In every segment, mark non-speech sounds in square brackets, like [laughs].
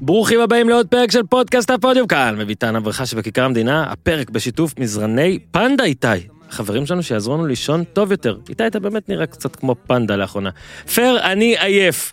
ברוכים הבאים לעוד פרק של פודקאסט הפודיום כאן, מביתן הברכה שבכיכר המדינה, הפרק בשיתוף מזרני פנדה איתי. החברים שלנו שיעזרו לנו לישון טוב יותר. איתי אתה באמת נראה קצת כמו פנדה לאחרונה. פר, אני עייף.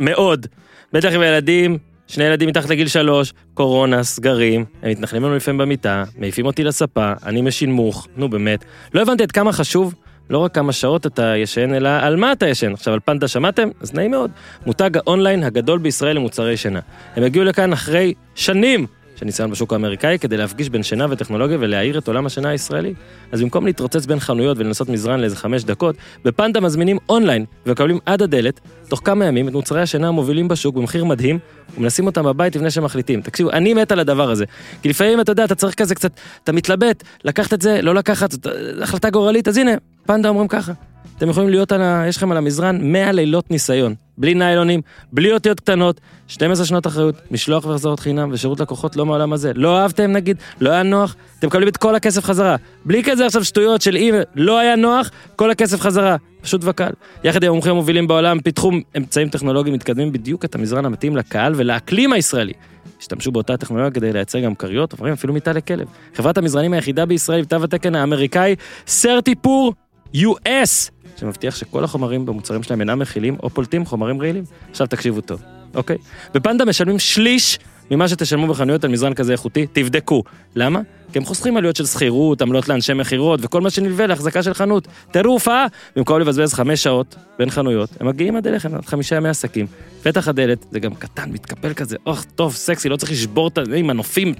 מאוד. בטח עם הילדים, שני ילדים מתחת לגיל שלוש, קורונה, סגרים, הם מתנחלים לנו לפעמים במיטה, מעיפים אותי לספה, אני משינמוך, נו באמת. לא הבנתי עד כמה חשוב לא רק כמה שעות אתה ישן, אלא על מה אתה ישן. עכשיו, על פנדה שמעתם? אז נעים מאוד. מותג האונליין הגדול בישראל למוצרי שינה. הם הגיעו לכאן אחרי שנים של ניסיון בשוק האמריקאי כדי להפגיש בין שינה וטכנולוגיה ולהאיר את עולם השינה הישראלי. אז במקום להתרוצץ בין חנויות ולנסות מזרן לאיזה חמש דקות, בפנדה מזמינים אונליין ומקבלים עד הדלת, תוך כמה ימים, את מוצרי השינה המובילים בשוק במחיר מדהים, ומנסים אותם בבית לפני שמחליטים. תקשיבו, אני מת על הדבר הזה. כי לפעמים, אתה יודע, אתה צריך כזה קצת, אתה מתלבט, לקחת את זה, לא לקחת, זאת החלטה גורלית, אז הנה, פנדה אומרים ככה. אתם יכולים להיות על ה... יש לכם על המזרן 100 לילות ניסיון. בלי ניילונים, בלי אותיות קטנות, 12 שנות אחריות, משלוח והחזרות חינם ושירות לקוחות לא מהעולם הזה. לא אהבתם נגיד, לא היה נוח, אתם מקבלים את כל הכסף חזרה. בלי כזה עכשיו שטויות של אם לא היה נוח, כל הכסף חזרה. פשוט וקל. יחד עם המומחים המובילים בעולם, פיתחו אמצעים טכנולוגיים מתקדמים בדיוק את המזרן המתאים לקהל ולאקלים הישראלי. השתמשו באותה טכנולוגיה כדי לייצר גם כריות, עוברים אפילו מיטה לכלב. חברת המזרנים היחידה בישראל, תו התקן האמריקאי, סרטיפור US, שמבטיח שכל החומרים במוצרים שלהם אינם מכילים או פולטים חומרים רעילים. עכשיו תקשיבו טוב, אוקיי? בפנדה משלמים שליש ממה שתשלמו בחנויות על מזרן כזה איכותי, תבדקו. למה? כי הם חוסכים עלויות של שכירות, עמלות לאנשי מכירות וכל מה שנלווה להחזקה של חנות. תראו הופעה, במקום לבזבז חמש שעות בין חנויות, הם מגיעים עד אליכם, עד חמישה ימי עסקים. פתח הדלת, זה גם קטן, מתקפל כזה, אוח, טוב, סקסי, לא צריך לשבור את המנופים.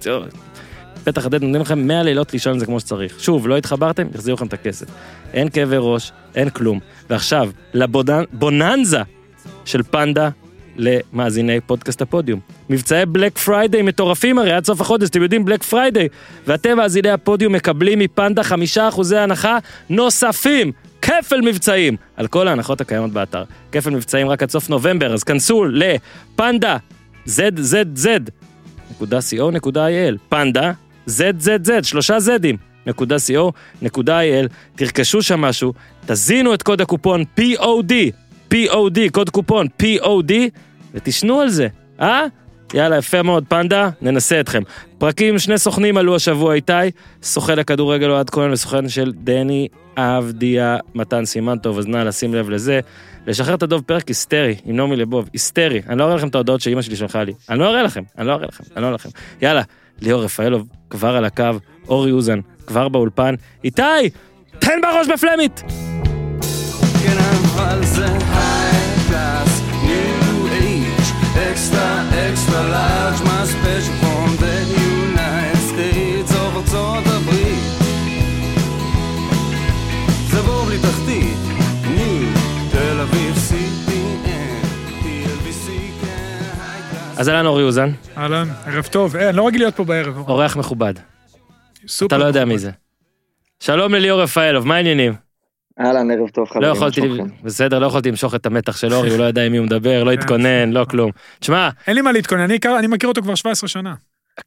פתח הדלת נותנים לכם 100 לילות לישון על זה כמו שצריך. שוב, לא התחברתם, יחזירו לכם את הכסף. אין כאבי ראש, אין כלום. ועכשיו, לבוננזה של פנדה למאזיני פודקאסט הפודיום. מבצעי Black Friday מטורפים הרי עד סוף החודש, אתם יודעים Black Friday. ואתם מאזיני הפודיום מקבלים מפנדה חמישה אחוזי הנחה נוספים. כפל מבצעים על כל ההנחות הקיימות באתר. כפל מבצעים רק עד סוף נובמבר, אז כנסו לפנדה, zzz.co.il, פנדה, ZZZ, שלושה זדים, נקודה co, נקודה il, תרכשו שם משהו, תזינו את קוד הקופון POD, POD, קוד קופון POD, ותשנו על זה, אה? יאללה, יפה מאוד, פנדה, ננסה אתכם. פרקים, שני סוכנים עלו השבוע איתי, סוכן לכדורגל אוהד כהן וסוכן של דני אבדיה, מתן סימן טוב, אז נא לשים לב לזה. לשחרר את הדוב פרק היסטרי, עם נעמי לבוב, היסטרי. אני לא אראה לכם את ההודעות שאימא שלי שלחה לי. אני לא אראה לכם, אני לא אראה לכם, אני לא אראה לכם. יאללה, ליאור רפאלוב, כבר על הקו, אורי אוזן, כבר באולפן. איתי, תן בראש בפלמית! כן, אבל זה מה ספיישל אז אהלן אורי אוזן. אהלן, ערב טוב. אה, אני לא רגיל להיות פה בערב. אורח מכובד. סופר אתה לא יודע. מי זה. שלום לליאור רפאלוב, מה העניינים? אהלן, ערב טוב לא חברים. יכולתי, מה שלומכם? בסדר, לא יכולתי למשוך את המתח של אורי, [laughs] הוא לא ידע עם מי הוא מדבר, לא כן. התכונן, לא כלום. תשמע, אין לי מה להתכונן, אני מכיר אותו כבר 17 שנה.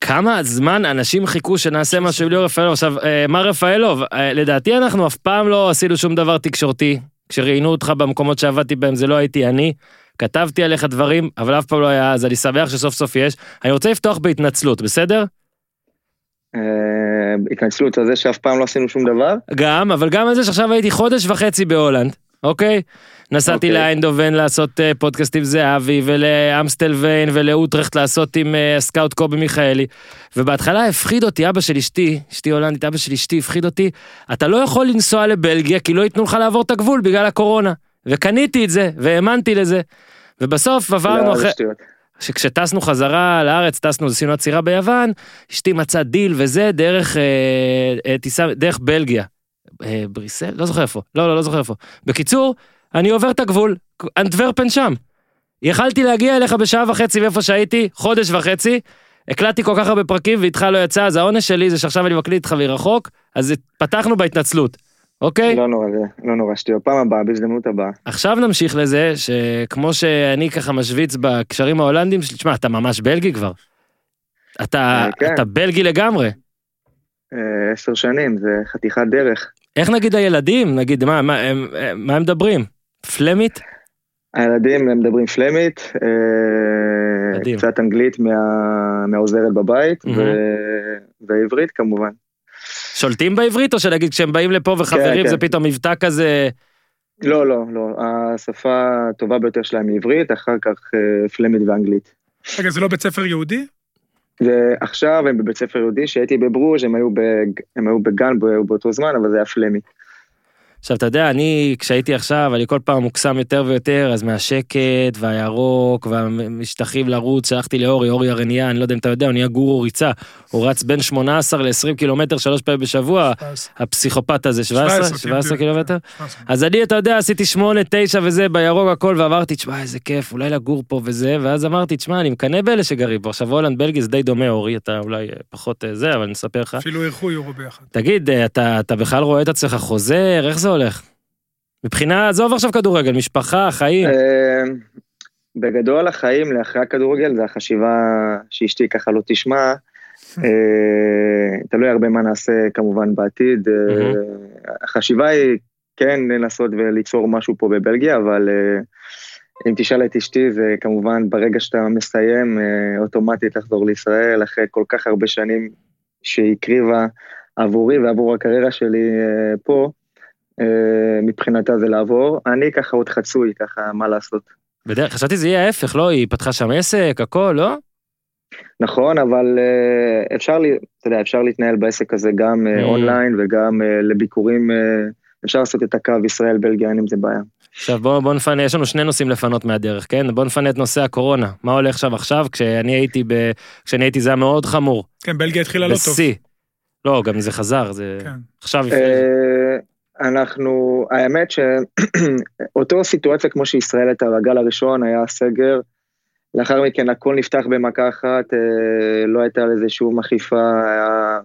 כמה זמן אנשים חיכו שנעשה משהו עם ליאור רפאלוב. עכשיו, אה, מר רפאלוב, אה, לדעתי אנחנו אף פעם לא עשינו שום דבר תקשורתי. כשראיינו אותך במקומות שעבדתי בהם זה לא הייתי אני. כתבתי עליך דברים, אבל אף פעם לא היה, אז אני שמח שסוף סוף יש. אני רוצה לפתוח בהתנצלות, בסדר? אה, התנצלות על זה שאף פעם לא עשינו שום דבר. גם, אבל גם על זה שעכשיו הייתי חודש וחצי בהולנד, אוקיי? נסעתי אוקיי. לאיינדובן לעשות אה, פודקאסט עם זהבי, ולאמסטלפיין, ולאוטרכט לעשות עם אה, הסקאוט קובי מיכאלי. ובהתחלה הפחיד אותי, אבא של אשתי, אשתי הולנדית, אבא של אשתי הפחיד אותי, אתה לא יכול לנסוע לבלגיה, כי לא ייתנו לך לעבור את הגבול בגלל הקורונה. וקניתי את זה, והאמנתי לזה. ובסוף עברנו אחרי... שכשטסנו חזרה לארץ, טסנו, עשינו עצירה ביוון, אשתי מצאה דיל וזה דרך אה, אה, טיסה, דרך בלגיה. אה, בריסל? לא זוכר איפה. לא, לא, לא זוכר איפה. בקיצור, אני עובר את הגבול, אנטוורפן שם. יכלתי להגיע אליך בשעה וחצי מאיפה שהייתי, חודש וחצי, הקלטתי כל כך הרבה פרקים ואיתך לא יצא, אז העונש שלי זה שעכשיו אני מקליט איתך מרחוק, אז פתחנו בהתנצלות, אוקיי? לא נורא, לא נורא שטויות. פעם הבאה, בהזדמנות הבאה. עכשיו נמשיך לזה שכמו שאני ככה משוויץ בקשרים ההולנדים תשמע, אתה ממש בלגי כבר. אתה, אה, כן. אתה בלגי לגמרי. אה, עשר שנים, זה חתיכת דרך. איך נגיד הילדים, נגיד, מה, מה, הם, מה הם מדברים? פלמית? הילדים הם מדברים פלמית, אה, מדהים. קצת אנגלית מה- מהעוזרת בבית, מהמם. ו- ועברית כמובן. שולטים בעברית, או שנגיד כשהם באים לפה וחברים כן, זה כן. פתאום מבטא כזה... לא, לא, לא, השפה הטובה ביותר שלהם היא עברית, אחר כך אה, פלמית ואנגלית. רגע, זה לא בית ספר יהודי? ועכשיו הם בבית ספר יהודי, כשהייתי בברוז' הם היו, בג... הם היו בגן בא- באותו זמן, אבל זה היה פלמי. עכשיו, אתה יודע, אני, כשהייתי עכשיו, אני כל פעם מוקסם יותר ויותר, אז מהשקט, והירוק, והמשטחים לרוץ, שלחתי לאורי, אורי הרניה, אני לא יודע אם אתה יודע, הוא נהיה גורו ריצה. הוא רץ בין 18 ל-20 קילומטר שלוש פעמים בשבוע, 17. הפסיכופת הזה, 17? 17 קילומטר? 17. אז אני, אתה יודע, עשיתי שמונה, תשע וזה, בירוק הכל, ואמרתי, תשמע, איזה כיף, אולי לגור פה וזה, ואז אמרתי, תשמע, אני מקנא באלה שגרים פה. עכשיו, הולנד, בלגיה זה די דומה, אורי, אתה אולי אה, פחות אה, זה, אבל אני אספר לך. אפילו אירחו יורו ביחד. תגיד, אה, אתה, אתה בכלל רואה את עצמך חוזר? איך זה הולך? מבחינה, עזוב עכשיו כדורגל, משפחה, חיים. אה, בגדול החיים לאחרי הכדורגל זה החשיבה שאשתי ככה לא תשמע. [laughs] אה, תלוי הרבה מה נעשה כמובן בעתיד. אה, החשיבה היא כן לנסות וליצור משהו פה בבלגיה, אבל אם תשאל את אשתי זה כמובן ברגע שאתה מסיים אוטומטית לחזור לישראל אחרי כל כך הרבה שנים שהיא הקריבה עבורי ועבור הקריירה שלי פה. אה, מבחינתה זה לעבור, אני ככה עוד חצוי, ככה מה לעשות. בדרך, חשבתי זה יהיה ההפך, לא? היא פתחה שם עסק, הכל, לא? נכון, אבל אה, אפשר, לי- אתה יודע, אפשר להתנהל בעסק הזה גם אה, Mm. אונליין וגם לביקורים, אפשר לעשות את הקו ישראל-בלגיה, אין עם זה בעיה. עכשיו בוא, בוא נפנה, יש לנו שני נושאים לפנות מהדרך, כן? בוא נפנה את נושא הקורונה. מה הולך שם עכשיו? כשאני הייתי ב... כשאני הייתי זה היה מאוד חמור. כן, בלגיה התחילה לא טוב. בשיא. לא, גם זה חזר, זה... כן. עכשיו אנחנו, האמת שאותו סיטואציה כמו שישראל הייתה בגל הראשון, היה סגר, לאחר מכן הכל נפתח במכה אחת, אה, לא הייתה לזה שום אכיפה, היה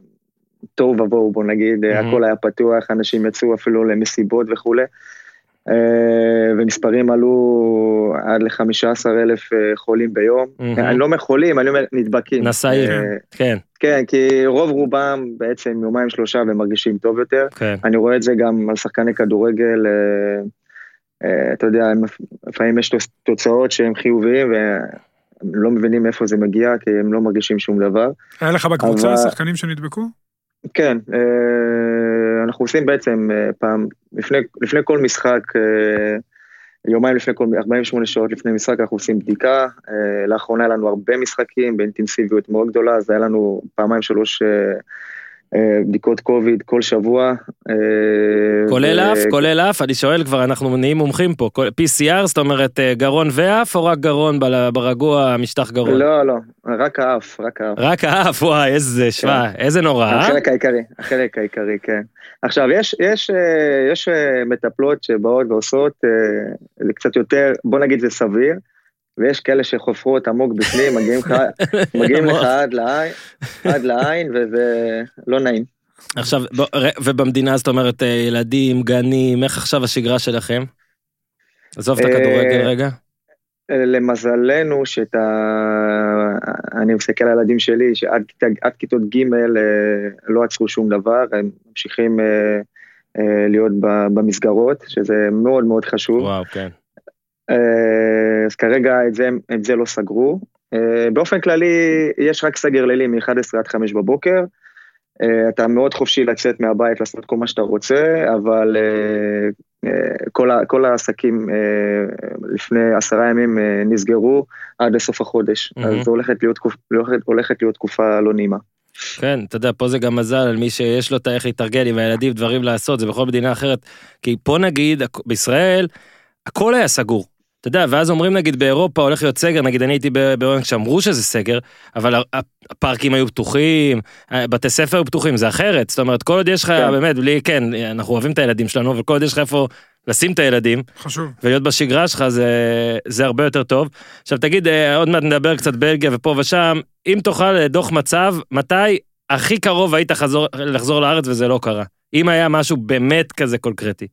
תוהו ובוהו בוא נגיד, מהמם. הכל היה פתוח, אנשים יצאו אפילו למסיבות וכולי, ומספרים עלו עד ל-15 אלף אה, חולים ביום. אני לא אומר חולים, אני אומר נדבקים. נשאים. אה, כן, כן, כי רוב רובם בעצם יומיים שלושה ומרגישים טוב יותר. כן. אני רואה את זה גם על שחקני כדורגל, אה, אה, אתה יודע, לפעמים יש תוצ- תוצאות שהן חיוביים והם לא מבינים מאיפה זה מגיע, כי הם לא מרגישים שום דבר. היה לך בקבוצה אבל- שחקנים שנדבקו? כן, אה, אנחנו עושים בעצם אה, פעם, לפני, לפני כל משחק, אה, יומיים לפני כל, 48 שעות לפני משחק אנחנו עושים בדיקה, אה, לאחרונה היה לנו הרבה משחקים באינטנסיביות מאוד גדולה, אז היה לנו פעמיים שלוש בדיקות קוביד כל שבוע. אה, כולל אף, כולל אף, אני שואל כבר, אנחנו נהיים מומחים פה. PCR, זאת אומרת אה, גרון ואף, או רק גרון ברגוע, משטח גרון? לא, לא, רק האף, רק האף. רק האף, וואי, איזה, שמע, איזה נורא, אה? החלק העיקרי, החלק העיקרי, כן. עכשיו, יש, יש, אה, יש אה, מטפלות שבאות ועושות, אה, זה קצת יותר, בוא נגיד זה סביר, ויש כאלה שחופרות עמוק בפנים, מגיעים לך, [laughs] מגיעים לך עד לעין, עד לעין, וזה לא נעים. עכשיו, בוא, ובמדינה זאת אומרת, אה, ילדים, גנים, איך עכשיו השגרה שלכם? עזוב את אה, הכדורגל רגע. אה, למזלנו, שאת ה... אני מסתכל על הילדים שלי, שעד כיתות ג' לא עצרו שום דבר, הם ממשיכים להיות במסגרות, שזה מאוד מאוד חשוב. וואו, כן. אה, אז כרגע את זה, את זה לא סגרו. אה, באופן כללי, יש רק סגר לילי מ-11 עד 5 בבוקר. אה, אתה מאוד חופשי לצאת מהבית, לעשות כל מה שאתה רוצה, אבל כל, ה- כל העסקים לפני עשרה ימים נסגרו עד לסוף החודש. מהמם. אז זו הולכת להיות, הולכת, הולכת להיות תקופה לא נעימה. כן, אתה יודע, פה זה גם מזל על מי שיש לו את האיך להתארגן עם הילדים, דברים לעשות, זה בכל מדינה אחרת. כי פה נגיד, בישראל, הכל היה סגור. אתה יודע, ואז אומרים נגיד באירופה הולך להיות סגר, נגיד אני הייתי ב- בהולנד כשאמרו שזה סגר, אבל הפארקים היו פתוחים, ה- בתי ספר היו פתוחים, זה אחרת. זאת אומרת, כל עוד יש לך, כן. באמת, בלי, כן, אנחנו אוהבים את הילדים שלנו, אבל כל עוד יש לך איפה לשים את הילדים, חשוב. ולהיות בשגרה שלך זה, זה הרבה יותר טוב. עכשיו תגיד, אה, עוד מעט נדבר קצת בלגיה ופה ושם, אם תוכל אה, דוח מצב, מתי הכי קרוב היית חזור, לחזור לארץ וזה לא קרה? אם היה משהו באמת כזה קונקרטי.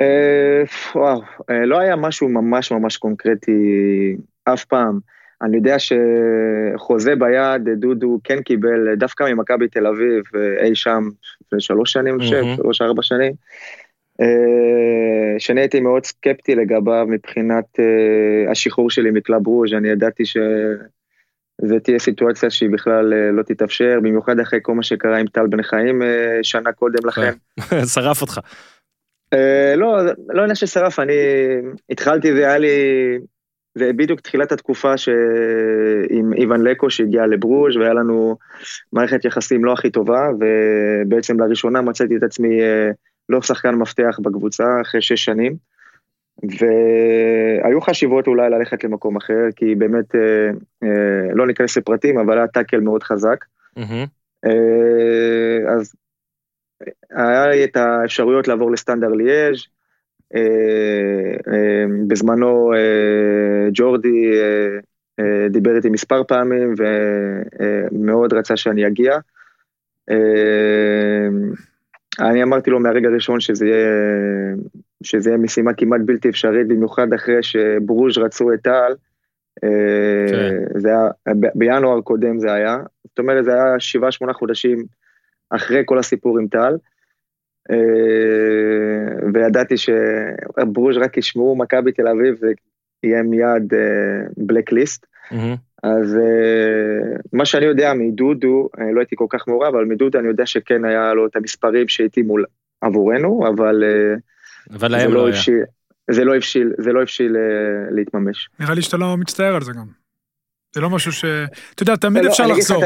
אה, וואו, אה, לא היה משהו ממש ממש קונקרטי אף פעם. אני יודע שחוזה ביד, דודו כן קיבל דווקא ממכבי תל אביב, אה, אי שם, לפני שלוש שנים, אני חושב. שלוש ארבע שנים. שאני הייתי מאוד סקפטי לגביו מבחינת השחרור שלי מקלאב רוז', אני ידעתי שזו תהיה סיטואציה שהיא בכלל לא תתאפשר, במיוחד אחרי כל מה שקרה עם טל בן חיים שנה קודם לכן. [laughs] שרף אותך. לא, לא עניין ששרף, אני התחלתי, זה היה לי, זה בדיוק תחילת התקופה עם איוון לקו שהגיע לברוז' והיה לנו מערכת יחסים לא הכי טובה, ובעצם לראשונה מצאתי את עצמי לא שחקן מפתח בקבוצה אחרי שש שנים. והיו חשיבות אולי ללכת למקום אחר, כי באמת, אה, אה, לא ניכנס לפרטים, אבל היה טאקל מאוד חזק. Mm-hmm. אה, אז היה לי את האפשרויות לעבור לסטנדר ליאז', אה, אה, בזמנו אה, ג'ורדי אה, אה, דיבר איתי מספר פעמים ומאוד רצה שאני אגיע. אה, אני אמרתי לו מהרגע הראשון שזה יהיה, שזה יהיה משימה כמעט בלתי אפשרית, במיוחד אחרי שברוז' רצו את טל. כן. זה היה, בינואר קודם זה היה, זאת אומרת זה היה שבעה שמונה חודשים אחרי כל הסיפור עם טל. וידעתי שברוז' רק ישמעו מכבי תל אביב זה יהיה מיד בלק ליסט. Mm-hmm. אז uh, מה שאני יודע מדודו, לא הייתי כל כך מעורב, אבל מדודו אני יודע שכן היה לו את המספרים שהתאימו עבורנו, אבל, אבל זה, לא הבשיל, זה לא הבשיל, זה לא הבשיל להתממש. נראה לי שאתה לא מצטער על זה גם. זה לא משהו ש... אתה יודע, תמיד לא, אפשר לחזור.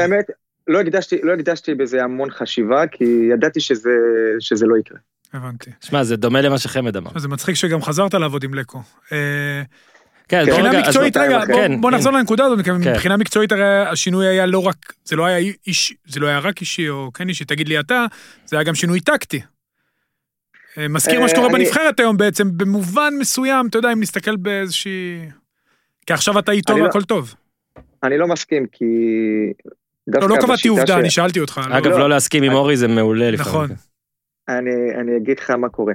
לא הקדשתי, לא הקדשתי בזה המון חשיבה, כי ידעתי שזה, שזה לא יקרה. הבנתי. שמע, זה דומה למה שחמד אמר. זה מצחיק שגם חזרת לעבוד עם לקו. כן, מבחינה מקצועית, רגע, כן, בוא כן. נחזור לנקודה הזאת, כי כן. מבחינה מקצועית הרי השינוי היה לא רק, זה לא היה איש, זה לא היה רק אישי או כן אישי, תגיד לי אתה, זה היה גם שינוי טקטי. אה, מזכיר מה שקורה בנבחרת היום בעצם, במובן מסוים, אתה יודע, אם נסתכל באיזושהי... כי עכשיו אתה איתו לא- והכל טוב. אני לא מסכים, כי... לא, לא קבעתי עובדה, אני שאלתי אותך. אגב, לא להסכים עם אורי זה מעולה לפעמים. נכון. אני אגיד לך מה קורה.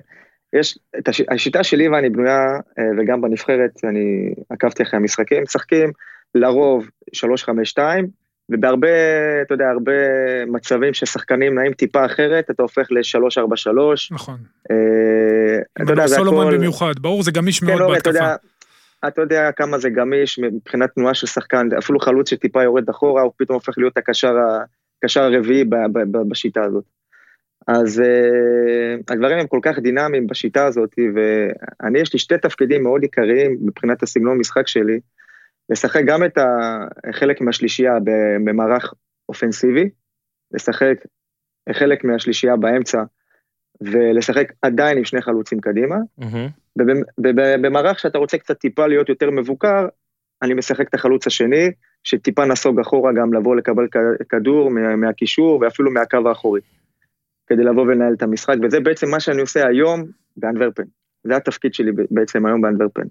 יש, את הש, השיטה שלי ואני בנויה, אה, וגם בנבחרת, אני עקבתי אחרי המשחקים, משחקים לרוב 3-5-2, ובהרבה, אתה יודע, הרבה מצבים ששחקנים נעים טיפה אחרת, אתה הופך ל-3-4-3. נכון. אה, אתה יודע, זה הכל... סולומון במיוחד, ברור, זה גמיש כן, מאוד לא, בהתקפה. אתה יודע, אתה יודע כמה זה גמיש מבחינת תנועה של שחקן, אפילו חלוץ שטיפה יורד אחורה, הוא פתאום הופך להיות הקשר, הקשר הרביעי בשיטה הזאת. אז uh, הדברים הם כל כך דינמיים בשיטה הזאת, ואני יש לי שתי תפקידים מאוד עיקריים מבחינת הסגנון משחק שלי, לשחק גם את החלק מהשלישייה במערך אופנסיבי, לשחק חלק מהשלישייה באמצע, ולשחק עדיין עם שני חלוצים קדימה. Mm-hmm. במערך שאתה רוצה קצת טיפה להיות יותר מבוקר, אני משחק את החלוץ השני, שטיפה נסוג אחורה גם לבוא לקבל כדור מהקישור ואפילו מהקו האחורי. כדי לבוא ולנהל את המשחק, וזה בעצם מה שאני עושה היום באנדוורפן. זה התפקיד שלי בעצם היום באנדוורפן.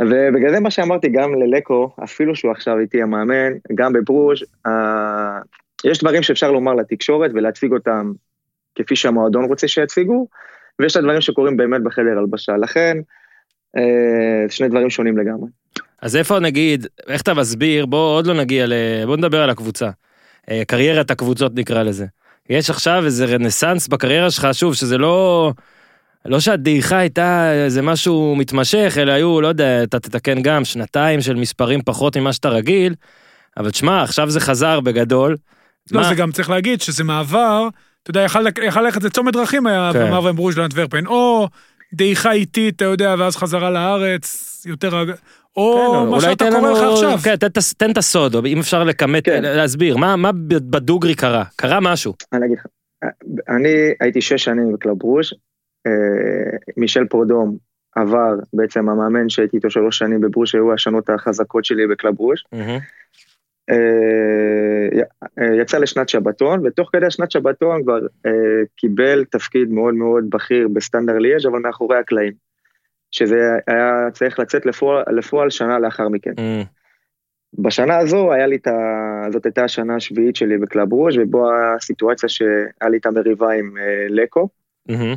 ובגלל זה מה שאמרתי גם ללקו, אפילו שהוא עכשיו איתי המאמן, גם בברוז', אה, יש דברים שאפשר לומר לתקשורת ולהציג אותם כפי שהמועדון רוצה שיציגו, ויש את הדברים שקורים באמת בחדר הלבשה. לכן, אה, שני דברים שונים לגמרי. אז איפה נגיד, איך אתה מסביר, בוא עוד לא נגיע ל... בוא נדבר על הקבוצה. אה, קריירת הקבוצות נקרא לזה. יש עכשיו איזה רנסאנס בקריירה שלך, שוב, שזה לא... לא שהדעיכה הייתה איזה משהו מתמשך, אלא היו, לא יודע, אתה תתקן גם, שנתיים של מספרים פחות ממה שאתה רגיל, אבל תשמע, עכשיו זה חזר בגדול. לא, מה? זה גם צריך להגיד שזה מעבר, אתה יודע, יכל, ללכת לצומת דרכים היה כן. במעבר עם ברוז' לאנטוורפן, או דעיכה איטית, אתה יודע, ואז חזרה לארץ, יותר... או כן, מה שאתה קורא לך עכשיו. כן, תן, תן את הסוד, או אם אפשר לכמת, כן. להסביר, מה, מה בדוגרי קרה? קרה משהו. אני אגיד לך, אני הייתי שש שנים בקלאב ברוז', אה, מישל פרודום עבר, בעצם המאמן שהייתי איתו שלוש שנים בברוז', שהיו השנות החזקות שלי בקלאב ברוז'. אה, אה, יצא לשנת שבתון, ותוך כדי השנת שבתון כבר קיבל תפקיד מאוד מאוד בכיר בסטנדר ליאז', אבל מאחורי הקלעים. שזה היה צריך לצאת לפועל, לפועל שנה לאחר מכן. ממ. בשנה הזו היה לי את ה... זאת הייתה השנה השביעית שלי בקלאב ברוז' ובו הסיטואציה שהיה לי את המריבה עם אה, לקו. אהמ.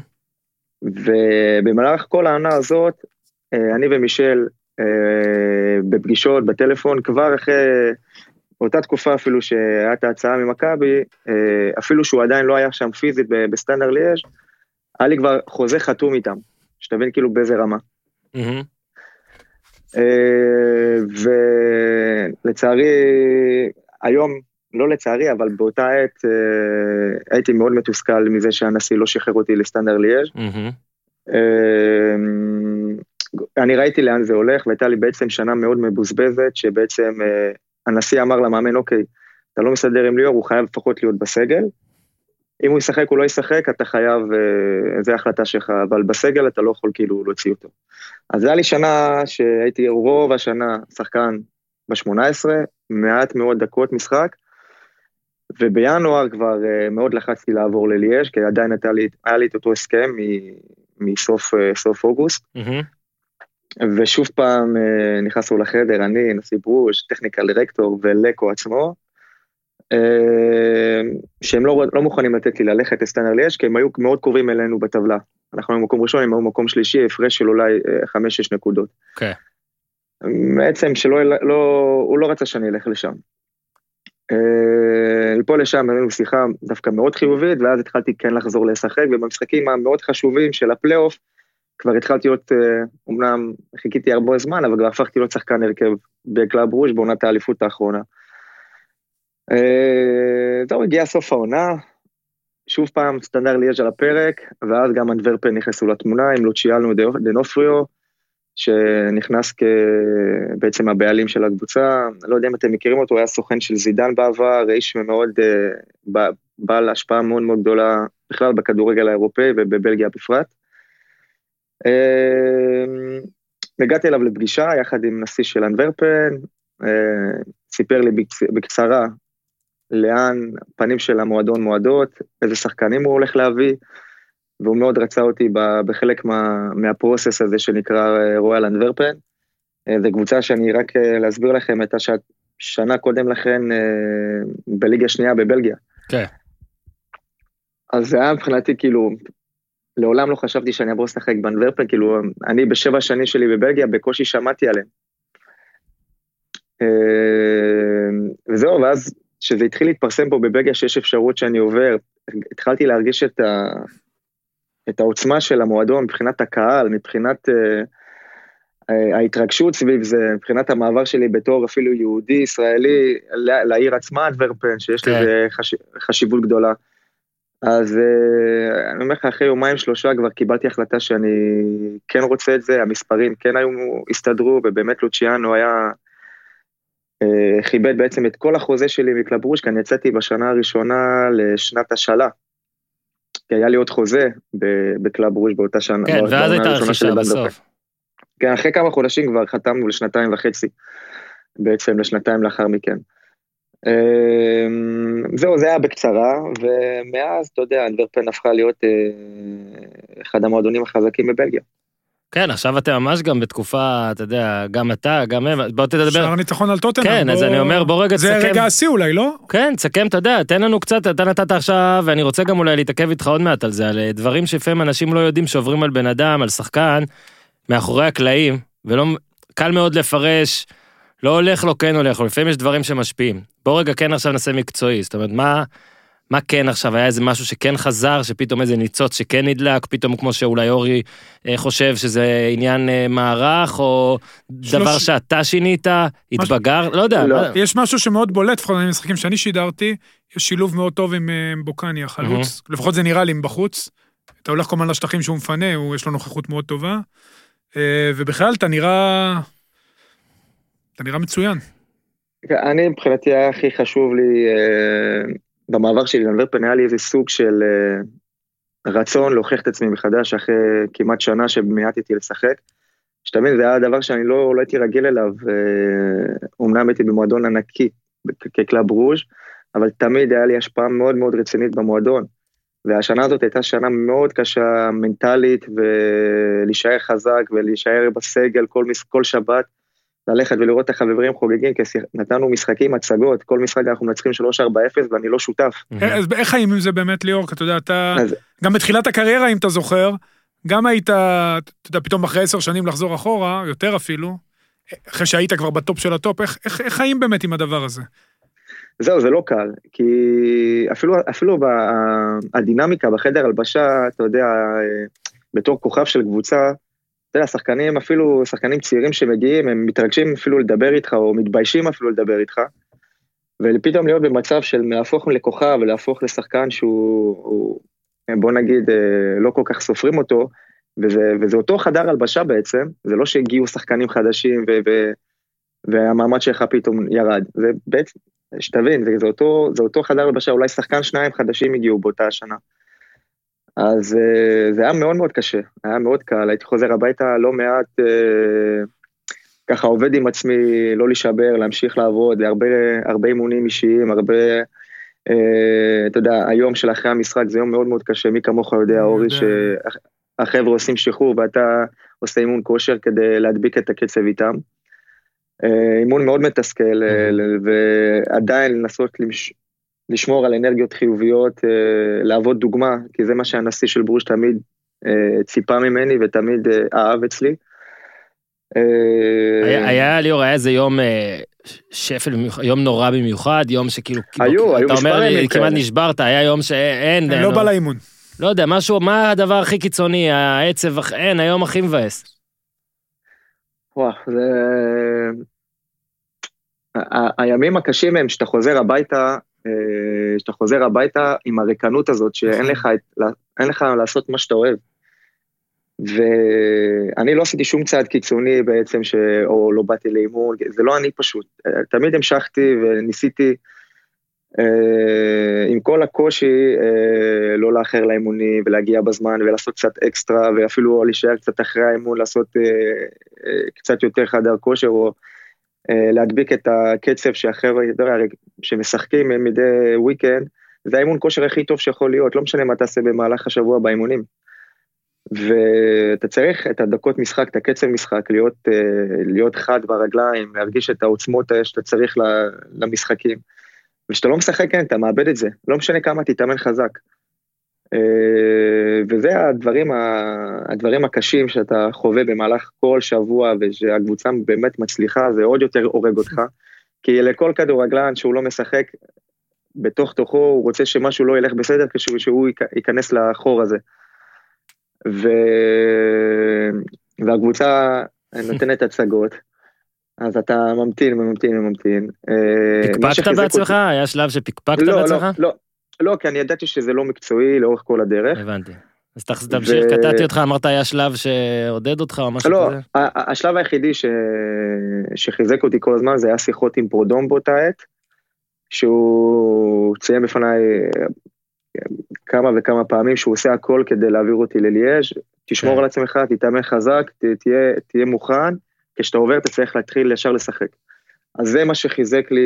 ובמהלך כל העונה הזאת, אני ומישל בפגישות, בטלפון, כבר אחרי אותה תקופה אפילו שהייתה הצעה ממכבי, אה, אפילו שהוא עדיין לא היה שם פיזית בסטנדר ליאז', היה לי כבר חוזה חתום איתם, שתבין כאילו באיזה רמה. ולצערי, היום, לא לצערי, אבל באותה עת הייתי מאוד מתוסכל מזה שהנשיא לא שחרר אותי לסטנדר ליאז'. אני ראיתי לאן זה הולך, והייתה לי בעצם שנה מאוד מבוזבזת, שבעצם הנשיא אמר למאמן, אוקיי, אתה לא מסדר עם ליאור, הוא חייב לפחות להיות בסגל. אם הוא ישחק או לא ישחק, אתה חייב, אה, זו החלטה שלך, אבל בסגל אתה לא יכול כאילו להוציא אותו. אז זה היה לי שנה שהייתי רוב השנה שחקן ב-18, מעט מאוד דקות משחק, ובינואר כבר אה, מאוד לחצתי לעבור לליאש, כי עדיין לי, היה לי את אותו הסכם מסוף אה, אוגוסט. Mm-hmm. ושוב פעם נכנסנו לחדר, אני, נשיא ברוש, טכניקל דירקטור ולקו עצמו, אה, שהם לא, לא מוכנים לתת לי ללכת לסטנר ליאש, כי הם היו מאוד קרובים אלינו בטבלה. אנחנו במקום ראשון, הם היו במקום שלישי, הפרש של אולי 5-6 אה, נקודות. כן. בעצם שלא, לא, הוא לא רצה שאני אלך לשם. אה, מפה לשם היינו שיחה דווקא מאוד חיובית, ואז התחלתי כן לחזור לשחק, ובמשחקים המאוד חשובים של הפלייאוף, כבר התחלתי להיות, אמנם חיכיתי הרבה זמן, אבל כבר הפכתי להיות שחקן הרכב בקלאב ברוז' בעונת האליפות האחרונה. אה, טוב, הגיע סוף העונה, שוב פעם סטנדר ליאז' על הפרק, ואז גם אנטוורפן נכנסו לתמונה עם לוצ'יאנו ד'אונופריו, שנכנס כבעצם הבעלים של הקבוצה, לא יודע אם אתם מכירים אותו, הוא היה סוכן של זידן בעבר, איש מאוד, אה, בעל השפעה מאוד מאוד גדולה בכלל בכדורגל האירופאי ובבלגיה בפרט. אה, הגעתי אליו לפגישה יחד עם נשיא של אנדוורפן, סיפר לי בקצרה לאן פנים של המועדון מועדות, איזה שחקנים הוא הולך להביא, והוא מאוד רצה אותי בחלק מה, מהפרוסס הזה שנקרא רויאל אנדוורפן. אה, זו קבוצה שאני רק אה, להסביר לכם, הייתה שנה קודם לכן אה, בליגה שנייה בבלגיה. כן. אז זה היה מבחינתי כאילו, לעולם לא חשבתי שאני אבוא לשחק באנדוורפן, כאילו, אני בשבע שנים שלי בבלגיה בקושי שמעתי עליהם. וזהו, ואז שזה התחיל להתפרסם פה בבלגיה שיש אפשרות שאני עובר, התחלתי להרגיש את, ה, את העוצמה של המועדון מבחינת הקהל, מבחינת uh, ההתרגשות סביב זה, מבחינת המעבר שלי בתור אפילו יהודי, ישראלי, לעיר עצמה, אנטוורפן, שיש כן. לזה חש, חשיבות גדולה. אז אה, אני אומר לך, אחרי יומיים שלושה כבר קיבלתי החלטה שאני כן רוצה את זה, המספרים כן היו, הסתדרו, ובאמת לוצ'יאנו היה אה, כיבד בעצם את כל החוזה שלי מקלאב ברוז', אני יצאתי בשנה הראשונה לשנת השאלה. כי היה לי עוד חוזה בקלאב ברוז' באותה שנה. כן, ואז הייתה רכישה בסוף. כן, אחרי כמה חודשים כבר חתמנו לשנתיים וחצי, בעצם לשנתיים לאחר מכן. אה, זהו, זה היה בקצרה, ומאז, אתה יודע, אנדרפן הפכה להיות אה, אחד המועדונים החזקים בבלגיה. כן, עכשיו אתם ממש גם בתקופה, אתה יודע, גם אתה, גם הם, בוא תדבר. שער ניצחון על טוטנאם. כן, בוא... אז אני אומר, בוא רגע תסכם. זה רגע השיא אולי, לא? כן, תסכם, אתה יודע, תן לנו קצת, אתה נתת עכשיו, ואני רוצה גם אולי להתעכב איתך עוד מעט על זה, על אה, דברים שלפעמים אנשים לא יודעים שעוברים על בן אדם, על שחקן, מאחורי הקלעים, ולא, קל מאוד לפרש, לא הולך לו, כן הולך לו, לפעמים יש דברים שמשפיעים. בוא רגע כן עכשיו נעשה מקצועי, זאת אומרת, מה... מה כן עכשיו, היה איזה משהו שכן חזר, שפתאום איזה ניצוץ שכן נדלק, פתאום כמו שאולי אורי אה, חושב שזה עניין אה, מערך, או שלוש... דבר שאתה שינית, התבגר, מש... לא יודע. לא. מה... יש משהו שמאוד בולט, לפחות במשחקים שאני שידרתי, יש שילוב מאוד טוב עם אה, בוקני החלוץ, mm-hmm. לפחות זה נראה לי מבחוץ. אתה הולך כל הזמן לשטחים שהוא מפנה, הוא, יש לו נוכחות מאוד טובה. ובכלל, אתה נראה... אתה נראה מצוין. אני מבחינתי היה הכי חשוב לי במעבר שלי לאנטוורפן היה לי איזה סוג של אה, רצון להוכיח את עצמי מחדש אחרי כמעט שנה שמיעטתי לשחק. שתבין, זה היה דבר שאני לא, לא הייתי רגיל אליו, אומנם הייתי במועדון ענקי כקלאב ברוז', אבל תמיד היה לי השפעה מאוד מאוד רצינית במועדון. והשנה הזאת הייתה שנה מאוד קשה מנטלית, ולהישאר חזק ולהישאר בסגל כל, כל שבת. ללכת ולראות את החברים חוגגים, כי נתנו משחקים, הצגות, כל משחק אנחנו מנצחים 3-4-0 ואני לא שותף. אז איך חיים עם זה באמת ליאור? אתה יודע, אתה, גם בתחילת הקריירה, אם אתה זוכר, גם היית, אתה יודע, פתאום אחרי עשר שנים לחזור אחורה, יותר אפילו, אחרי שהיית כבר בטופ של הטופ, איך, איך, איך חיים באמת עם הדבר הזה? זהו, זה לא קל, כי אפילו, אפילו הדינמיקה בחדר הלבשה, אתה יודע, בתור כוכב של קבוצה, אתה יודע, שחקנים אפילו, שחקנים צעירים שמגיעים, הם מתרגשים אפילו לדבר איתך, או מתביישים אפילו לדבר איתך. ופתאום להיות במצב של להפוך לכוכב ולהפוך לשחקן שהוא, בוא נגיד, אה, לא כל כך סופרים אותו, וזה, וזה אותו חדר הלבשה בעצם, זה לא שהגיעו שחקנים חדשים ו, ו, והמעמד שלך פתאום ירד, זה בעצם, שתבין, זה, זה, אותו, זה אותו חדר הלבשה, אולי שחקן שניים חדשים הגיעו באותה השנה. אז אה, זה היה מאוד מאוד קשה, היה מאוד קל, הייתי חוזר הביתה לא מעט, אה, ככה עובד עם עצמי, לא להישבר, להמשיך לעבוד, הרבה, הרבה אימונים אישיים, הרבה, אה, אתה יודע, היום של אחרי המשחק זה יום מאוד מאוד קשה, מי כמוך יודע, אורי, שהחבר'ה עושים שחרור ואתה עושה אימון כושר כדי להדביק את הקצב איתם. אימון מאוד מתסכל, ועדיין לנסות למש... לשמור על אנרגיות חיוביות, אה, להוות דוגמה, כי זה מה שהנשיא של ברוש תמיד אה, ציפה ממני ותמיד אה, אהב אצלי. היה, היה ליאור, היה איזה יום שפל, יום נורא במיוחד, יום שכאילו, היו, היו אתה אומר לי, כמעט נשברת, היה יום שאין, לא בא לאימון. לא יודע, משהו, מה הדבר הכי קיצוני, העצב, אין, היום הכי מבאס. וואו, זה... הימים הקשים הם שאתה חוזר הביתה שאתה חוזר הביתה עם הריקנות הזאת, שאין לך, לך לעשות מה שאתה אוהב. ואני לא עשיתי שום צעד קיצוני בעצם, ש... או לא באתי לאימון, זה לא אני פשוט. תמיד המשכתי וניסיתי, אה, עם כל הקושי, אה, לא לאחר לאימונים ולהגיע בזמן ולעשות קצת אקסטרה, ואפילו להישאר קצת אחרי האימון, לעשות קצת יותר חדר כושר, או אה, להדביק את הקצב שהחבר'ה, שמשחקים מדי וויקנד, זה האימון כושר הכי טוב שיכול להיות, לא משנה מה תעשה במהלך השבוע באימונים. ואתה צריך את הדקות משחק, את הקצב משחק, להיות, אה, להיות חד ברגליים, להרגיש את העוצמות שאתה צריך למשחקים. וכשאתה לא משחק, כן, אתה מאבד את זה, לא משנה כמה תתאמן חזק. אה, וזה הדברים, הדברים הקשים שאתה חווה במהלך כל שבוע ושהקבוצה באמת מצליחה, זה עוד יותר הורג אותך. [laughs] כי לכל כדורגלן שהוא לא משחק, בתוך תוכו הוא רוצה שמשהו לא ילך בסדר כשהוא שהוא ייכנס לחור הזה. ו... והקבוצה נותנת [laughs] הצגות, אז אתה ממתין וממתין וממתין. אה, פקפקת בעצמך? היה שלב שפקפקת לא, בעצמך? לא, לא, לא, כי אני ידעתי שזה לא מקצועי לאורך כל הדרך. הבנתי. אז תמשיך, ו... קטעתי אותך, אמרת היה שלב שעודד אותך או משהו לא, כזה? לא, השלב היחידי ש... שחיזק אותי כל הזמן זה היה שיחות עם פרודום באותה עת, שהוא ציין בפניי כמה וכמה פעמים שהוא עושה הכל כדי להעביר אותי לליאז', תשמור כן. על עצמך, תתאמן חזק, תהיה, תהיה מוכן, כשאתה עובר אתה צריך להתחיל ישר לשחק. אז זה מה שחיזק לי,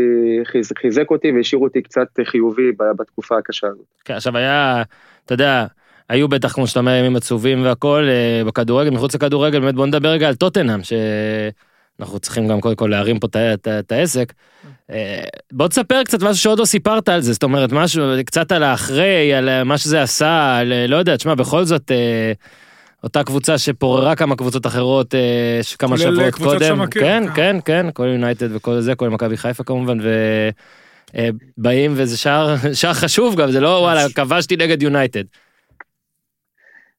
חיז, חיזק אותי והשאיר אותי קצת חיובי בתקופה הקשה הזאת. כן, עכשיו היה, אתה יודע, היו בטח, כמו שאתה אומר, ימים עצובים והכל, אה, בכדורגל, מחוץ לכדורגל, באמת בוא נדבר רגע על טוטנאם, שאנחנו צריכים גם קודם כל להרים פה את העסק. אה, בוא תספר קצת משהו שעוד לא סיפרת על זה, זאת אומרת, משהו, קצת על האחרי, על מה שזה עשה, על, לא יודע, תשמע, בכל זאת, אה, אותה קבוצה שפוררה כמה קבוצות אחרות אה, כמה שבועות קודם. כן, כן, כן, כן, כל יונייטד וכל זה, כל מכבי חיפה כמובן, ובאים אה, וזה שער, [laughs] שער חשוב גם, זה לא וואלה, כבשתי נגד יונייטד.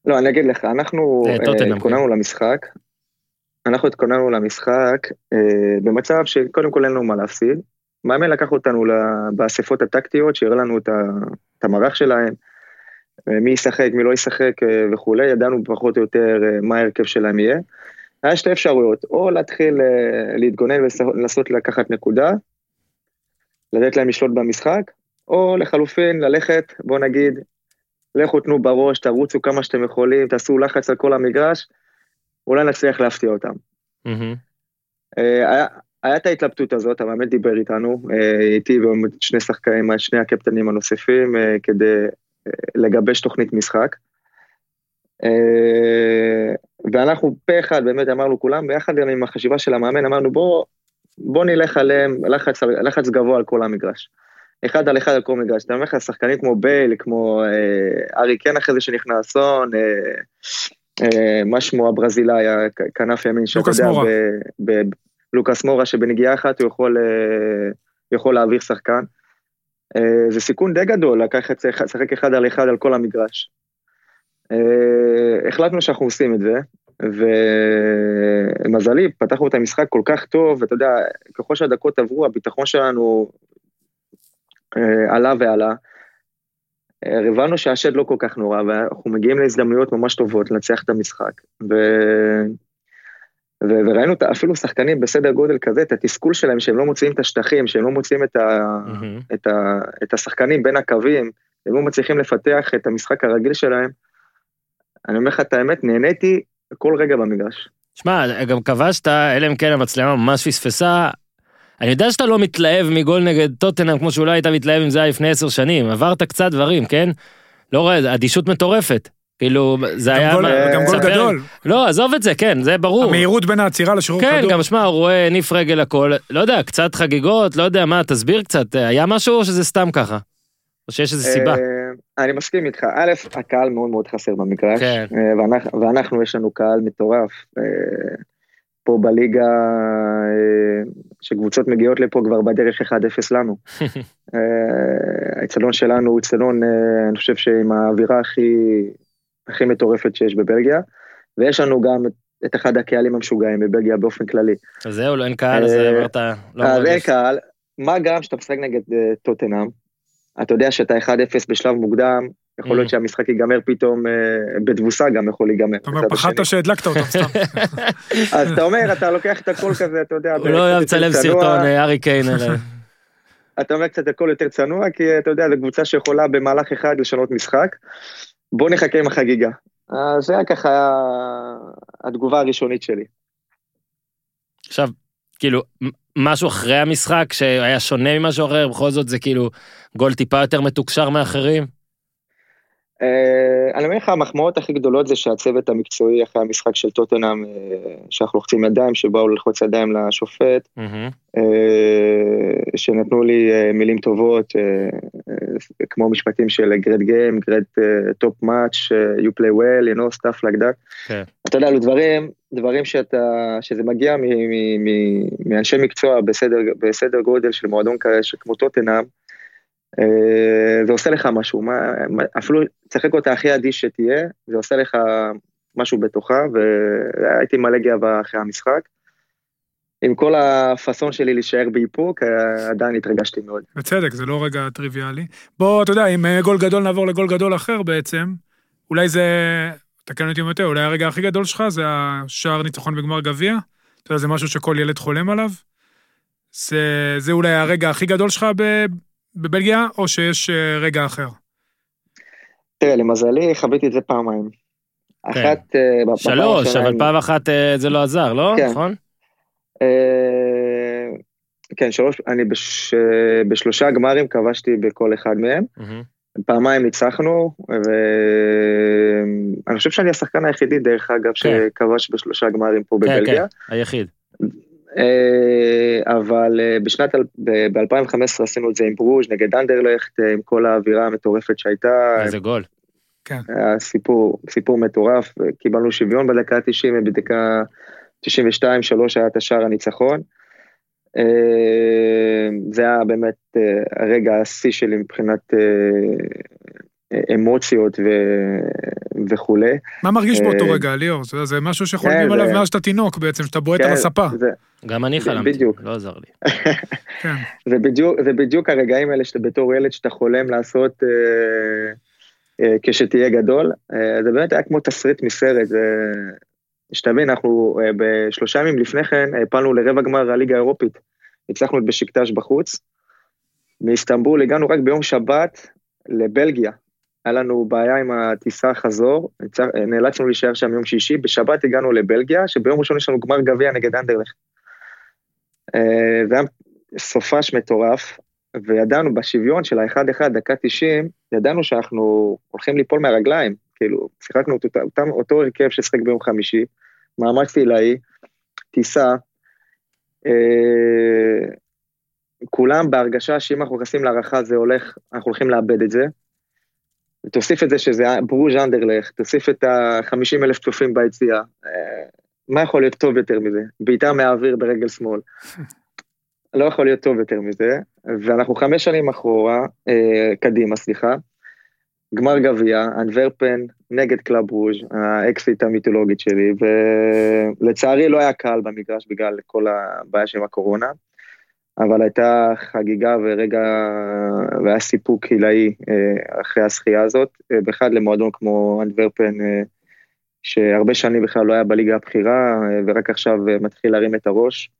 לא, אני אגיד לך, אנחנו אה, התכוננו כן. למשחק, אנחנו התכוננו למשחק במצב שקודם כל אין לנו מה להפסיד. מאמן לקח אותנו באספות הטקטיות, שיראה לנו את המערך שלהם. מי ישחק, מי לא ישחק אה, וכולי, ידענו פחות או יותר אה, מה ההרכב שלהם יהיה. היה שתי אפשרויות, או להתחיל אה, להתגונן ולנסות לקחת נקודה, לתת להם לשלוט במשחק, או לחלופין ללכת, בוא נגיד, לכו תנו בראש, תרוצו כמה שאתם יכולים, תעשו לחץ על כל המגרש, אולי נצליח להפתיע אותם. Mm-hmm. היה, היה את ההתלבטות הזאת, המאמן דיבר איתנו, איתי ושני שחקנים, שני הקפטנים הנוספים, כדי לגבש תוכנית משחק. אה, ואנחנו פה אחד באמת אמרנו כולם ביחד עם החשיבה של המאמן אמרנו בוא בוא נלך עליהם לחץ, לחץ גבוה על כל המגרש. אחד על אחד על כל מגרש. אתה אומר לך שחקנים כמו בייל, כמו אה, ארי קן אחרי זה שנכנס, סון, אה, אה, מה שמו הברזילאי, הכנף ימין, שאתה יודע, לוקאס מורה שבנגיעה אחת הוא יכול, אה, יכול להעביר שחקן. אה, זה סיכון די גדול לקחת, לשחק אחד על אחד על כל המגרש. החלטנו שאנחנו עושים את זה, ומזלי, פתחנו את המשחק כל כך טוב, ואתה יודע, ככל שהדקות עברו, הביטחון שלנו עלה ועלה. הבנו שהשד לא כל כך נורא, ואנחנו מגיעים להזדמנויות ממש טובות לנצח את המשחק. ו... וראינו אפילו שחקנים בסדר גודל כזה, את התסכול שלהם, שהם לא מוציאים את השטחים, שהם לא מוציאים את, ה... mm-hmm. את, ה... את השחקנים בין הקווים, הם לא מצליחים לפתח את המשחק הרגיל שלהם. אני אומר לך את האמת, נהניתי כל רגע במגרש. שמע, גם כבשת, אלא אם כן המצלמה ממש פספסה, אני יודע שאתה לא מתלהב מגול נגד טוטנאם כמו שאולי היית מתלהב אם זה היה לפני עשר שנים, עברת קצת דברים, כן? לא רואה, אדישות מטורפת. כאילו, זה היה... גול, גם גול גדול. לא, עזוב את זה, כן, זה ברור. המהירות בין העצירה לשחרור כן, כדור. כן, גם שמע, הוא רואה ניף רגל הכל, לא יודע, קצת חגיגות, לא יודע מה, תסביר קצת, היה משהו או שזה סתם ככה? או שיש איזה סיבה? אה, אני מסכים איתך, א', הקהל מאוד מאוד חסר במגרש, כן. אה, ואנחנו, יש לנו קהל מטורף. אה, פה בליגה, אה, שקבוצות מגיעות לפה כבר בדרך 1-0 לנו. [laughs] אה, האצטדיון שלנו הוא אצטדיון, אה, אני חושב שעם האווירה הכי, הכי מטורפת שיש בבלגיה, ויש לנו גם את אחד הקהלים המשוגעים בבלגיה באופן כללי. אז זהו, לא אין קהל, אז אמרת... לא אז אין קהל, מה גם שאתה משחק נגד טוטנאם, אתה יודע שאתה 1-0 בשלב מוקדם, יכול להיות mm. שהמשחק ייגמר פתאום אה, בתבוסה גם יכול להיגמר. אתה אומר, פחדת שהדלקת אותם סתם. [laughs] אז אתה אומר, אתה לוקח את הכל כזה, אתה יודע, הוא לא אוהב לצלם סרטון אה, ארי קיין. [laughs] [laughs] אתה אומר קצת הכל יותר צנוע, כי אתה יודע, זו קבוצה שיכולה במהלך אחד לשנות משחק. בוא נחכה עם החגיגה. זה היה ככה התגובה הראשונית שלי. עכשיו, כאילו, משהו אחרי המשחק שהיה שונה ממשהו אחר, בכל זאת זה כאילו גול טיפה יותר מתוקשר מאחרים? אה, אני אומר לך, המחמאות הכי גדולות זה שהצוות המקצועי אחרי המשחק של טוטנאם, אה, שאנחנו לוחצים ידיים, שבאו ללחוץ ידיים לשופט, אה, שנתנו לי מילים טובות, כמו משפטים של great game, great top match, you play well, you know, stuff like that. כן. אתה יודע, אלו דברים, דברים שאתה, שזה מגיע מאנשי מקצוע בסדר גודל של מועדון כזה, כמו טוטנאם, זה עושה לך משהו, מה, אפילו תשחק אותה הכי אדיש שתהיה, זה עושה לך משהו בתוכך, והייתי מלא גאווה אחרי המשחק. עם כל הפאסון שלי להישאר באיפוק, עדיין התרגשתי מאוד. בצדק, זה לא רגע טריוויאלי. בוא, אתה יודע, עם אה, גול גדול נעבור לגול גדול אחר בעצם, אולי זה, תקן אותי אם יותר, אולי הרגע הכי גדול שלך זה השער ניצחון בגמר גביע? אתה יודע, זה משהו שכל ילד חולם עליו? זה, זה אולי הרגע הכי גדול שלך בבלגיה, או שיש אה, רגע אחר? תראה, למזלי חוויתי את זה פעמיים. כן. אחת... אה, שלוש, אבל פעם אחת אה, זה לא עזר, לא? כן. נכון? כן, שלוש, אני בשלושה גמרים כבשתי בכל אחד מהם. פעמיים ניצחנו, ואני חושב שאני השחקן היחידי, דרך אגב, כן. שכבש בשלושה גמרים פה בבלגיה. כן, כן, היחיד. אה, אבל אה, בשנת, ב-2015 עשינו את זה עם ברוז' נגד אנדרלכט, אה, עם כל האווירה המטורפת שהייתה. איזה גול. כן. היה סיפור, סיפור מטורף, קיבלנו שוויון בדקה ה-90, ובדקה 92-3 היה את השער הניצחון. זה היה באמת הרגע השיא שלי מבחינת אמוציות ו... וכולי. מה מרגיש באותו אה, רגע, ליאור? זה, זה משהו שחולמים כן, עליו מאז שאתה תינוק בעצם, שאתה בועט על כן, הספה. זה... גם אני חלמתי, בדיוק. לא עזר לי. [laughs] כן. זה, בדיוק, זה בדיוק הרגעים האלה שאתה בתור ילד שאתה חולם לעשות אה, אה, כשתהיה גדול. אה, זה באמת היה כמו תסריט מסרט. זה... שתבין, אנחנו אה, בשלושה ימים לפני כן הפלנו לרבע גמר הליגה האירופית. הצלחנו את בשקטש בחוץ. מאיסטנבול הגענו רק ביום שבת לבלגיה. היה לנו בעיה עם הטיסה חזור, נאלצנו להישאר שם יום שישי, בשבת הגענו לבלגיה, שביום ראשון יש לנו גמר גביע נגד אנדרלך. אה, זה היה סופש מטורף, וידענו בשוויון של ה-1-1, דקה 90, ידענו שאנחנו הולכים ליפול מהרגליים, כאילו, שיחקנו אותו, אותו, אותו הרכב ששיחק ביום חמישי, מאמץ עילאי, טיסה, אה, כולם בהרגשה שאם אנחנו נכנסים להערכה זה הולך, אנחנו הולכים לאבד את זה. תוסיף את זה שזה ברוז' אנדרלך, תוסיף את ה-50 אלף צופים ביציאה. אה, מה יכול להיות טוב יותר מזה? בעיטה מהאוויר ברגל שמאל. לא יכול להיות טוב יותר מזה, ואנחנו חמש שנים אחורה, אה, קדימה, סליחה, גמר גביע, אנטוורפן נגד קלאב ברוז', האקסית המיתולוגית שלי, ולצערי לא היה קהל במגרש בגלל כל הבעיה של הקורונה, אבל הייתה חגיגה ורגע, והיה סיפוק עילאי אה, אחרי הזכייה הזאת, אה, בכלל למועדון כמו אנטוורפן, אה, שהרבה שנים בכלל לא היה בליגה הבכירה, ורק עכשיו מתחיל להרים את הראש.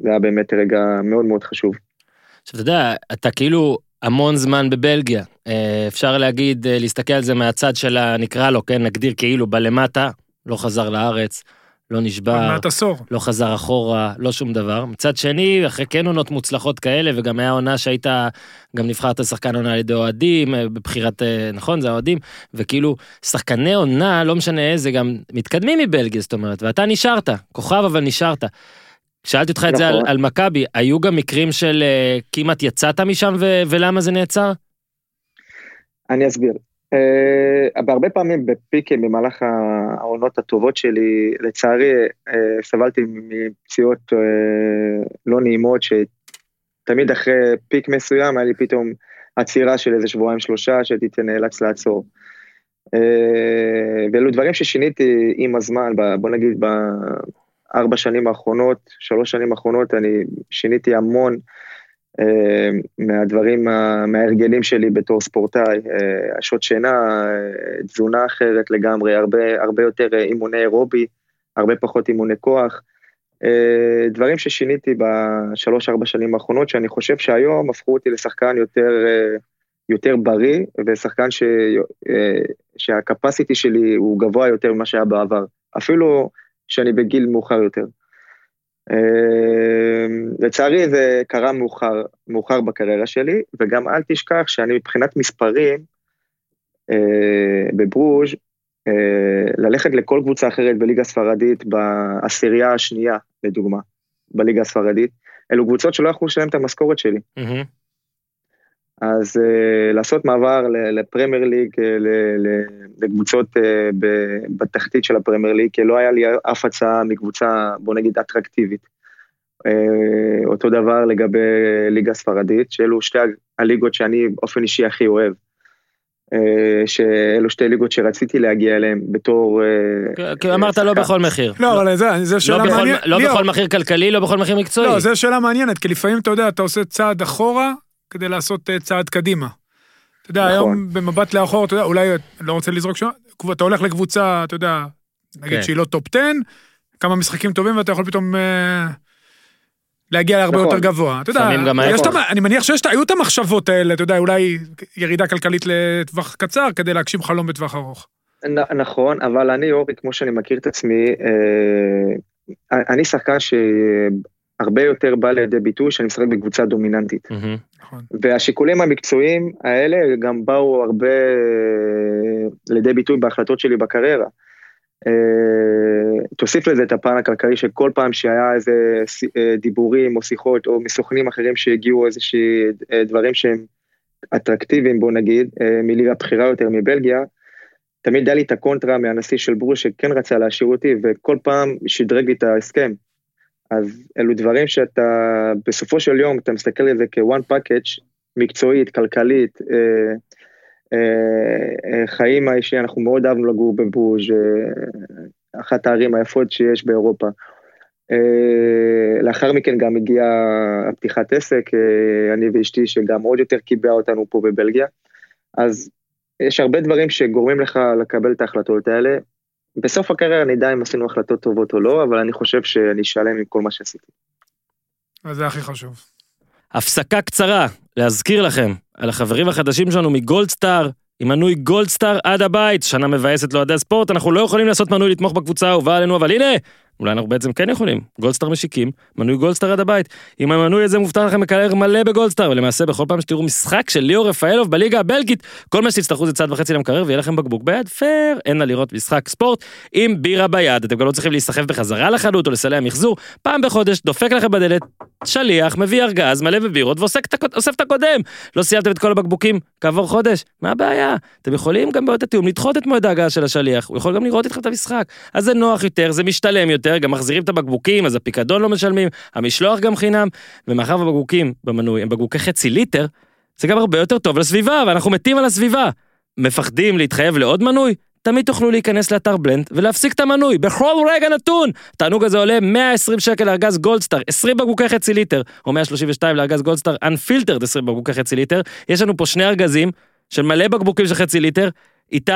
זה היה באמת רגע מאוד מאוד חשוב. עכשיו אתה יודע, אתה כאילו המון זמן בבלגיה. אפשר להגיד, להסתכל על זה מהצד של ה... נקרא לו, כן, נגדיר כאילו בלמטה, לא חזר לארץ, לא נשבר, לא חזר אחורה, לא שום דבר. מצד שני, אחרי כן עונות מוצלחות כאלה, וגם היה עונה שהיית, גם נבחרת שחקן עונה על ידי אוהדים, אה, בבחירת, אה, נכון, זה האוהדים, וכאילו, שחקני עונה, לא משנה איזה, גם מתקדמים מבלגיה, זאת אומרת, ואתה נשארת, כוכב אבל נשארת. שאלתי אותך את זה על, נכון. על מכבי, היו גם מקרים של uh, כמעט יצאת משם ו- ולמה זה נעצר? אני אסביר. Uh, בהרבה פעמים בפיקים במהלך העונות הטובות שלי, לצערי uh, סבלתי מפציעות uh, לא נעימות, שתמיד אחרי פיק מסוים היה לי פתאום עצירה של איזה שבועיים שלושה שהייתי נאלץ לעצור. Uh, ואלו דברים ששיניתי עם הזמן, בוא נגיד בארבע שנים האחרונות, שלוש שנים האחרונות, אני שיניתי המון. אה, מהדברים, מההרגלים שלי בתור ספורטאי, אה, שעות שינה, אה, תזונה אחרת לגמרי, הרבה, הרבה יותר אימוני אירובי, הרבה פחות אימוני כוח. דברים ששיניתי בשלוש-ארבע שנים האחרונות, שאני חושב שהיום הפכו אותי לשחקן יותר, יותר בריא, ושחקן ש, שהקפסיטי שלי הוא גבוה יותר ממה שהיה בעבר, אפילו שאני בגיל מאוחר יותר. אמ, לצערי זה קרה מאוחר, מאוחר בקריירה שלי, וגם אל תשכח שאני מבחינת מספרים, אה, בברוז', אה, ללכת לכל קבוצה אחרת בליגה הספרדית בעשירייה השנייה, לדוגמה, בליגה הספרדית, אלו קבוצות שלא יכלו לשלם את המשכורת שלי. Mm-hmm. אז uh, לעשות מעבר לפרמייר ליג, לקבוצות uh, בתחתית של הפרמייר ליג, כי לא היה לי אף הצעה מקבוצה, בוא נגיד, אטרקטיבית. Uh, אותו דבר לגבי ליגה ספרדית, שאלו שתי הליגות שאני באופן אישי הכי אוהב. Uh, שאלו שתי ליגות שרציתי להגיע אליהן בתור... כי אמרת לא בכל מחיר. לא, אבל זה לא שאלה מעניינת. לא בכל מחיר כלכלי, לא בכל מחיר מקצועי. לא, זו שאלה מעניינת, כי לפעמים אתה יודע, אתה עושה צעד אחורה, כדי לעשות אה, צעד קדימה. אתה יודע, נכון. היום במבט לאחור, אתה יודע, אולי, לא רוצה לזרוק שם, אתה הולך לקבוצה, אתה יודע, נגיד כן. שהיא לא טופ 10, כמה משחקים טובים ואתה יכול פתאום אה, להגיע להרבה נכון. יותר גבוה. אתה יודע, יש נכון. אני מניח שהיו את המחשבות האלה, אתה יודע, אולי ירידה כלכלית לטווח קצר כדי להגשים חלום בטווח ארוך. נ, נכון, אבל אני, אורי, כמו שאני מכיר את עצמי, אה, אני שחקן ש... הרבה יותר בא לידי ביטוי שאני משחק בקבוצה דומיננטית. נכון. והשיקולים המקצועיים האלה גם באו הרבה אה, לידי ביטוי בהחלטות שלי בקריירה. אה, תוסיף לזה את הפן הכלכלי שכל פעם שהיה איזה אה, דיבורים או שיחות או מסוכנים אחרים שהגיעו איזה דברים שהם אטרקטיביים בוא נגיד, מליגה בכירה יותר מבלגיה, תמיד היה לי את הקונטרה מהנשיא של ברוש שכן רצה להשאיר אותי וכל פעם שדרג לי את ההסכם. אז אלו דברים שאתה, בסופו של יום, אתה מסתכל על זה כ-one package, מקצועית, כלכלית, אה, אה, אה, חיים האישי, אנחנו מאוד אהבנו לגור בבוז', אה, אחת הערים היפות שיש באירופה. אה, לאחר מכן גם הגיעה הפתיחת עסק, אה, אני ואשתי, שגם עוד יותר קיבעה אותנו פה בבלגיה. אז יש הרבה דברים שגורמים לך לקבל את ההחלטות האלה. בסוף הקריירה נדע אם עשינו החלטות טובות או לא, אבל אני חושב שאני שלם עם כל מה שעשיתי. אז זה הכי חשוב. הפסקה קצרה, להזכיר לכם על החברים החדשים שלנו מגולדסטאר, עם מנוי גולדסטאר עד הבית, שנה מבאסת לאוהדי הספורט, אנחנו לא יכולים לעשות מנוי לתמוך בקבוצה האהובה עלינו, אבל הנה, אולי אנחנו בעצם כן יכולים, גולדסטאר משיקים, מנוי גולדסטאר עד הבית. עם המנוי הזה מובטח לכם מקרר מלא בגולדסטאר, ולמעשה בכל פעם שתראו משחק של ליאור רפאלוב בליגה הבלגית, כל מה שתצטרכו זה צעד וחצי למקרר ויהיה לכם בקבוק ביד, פייר, אין על לראות משחק ספורט עם בירה ביד, אתם גם לא צריכים להיסחף בחזרה לחנות או לסל המחזור, פעם בחודש דופק לכם בדלת, שליח, מביא ארגז מלא בבירות ואוסף את הקודם. לא סיימתם את כל הבקבוקים כעבור חודש, מה הבעיה? אתם יכולים גם בעוד התיאום לדחות את מועד ההגעה של השליח, הוא יכול גם לראות איתכם את המשחק. אז זה נוח יותר, זה משתלם יותר. ליטר, גם מחזירים את הבקבוקים, אז הפיקדון לא משלמים, המשלוח גם חינם, ומאחר והבקבוקים במנוי הם בקבוקי חצי ליטר, זה גם הרבה יותר טוב לסביבה, ואנחנו מתים על הסביבה. מפחדים להתחייב לעוד מנוי? תמיד תוכלו להיכנס לאתר בלנד ולהפסיק את המנוי בכל רגע נתון. התענוג הזה עולה 120 שקל לארגז גולדסטאר, 20 בקבוקי חצי ליטר, או 132 לארגז גולדסטאר Unfiltered 20 בקבוקי חצי ליטר. יש לנו פה שני ארגזים של מלא בקבוקים של חצי ליטר. איתי,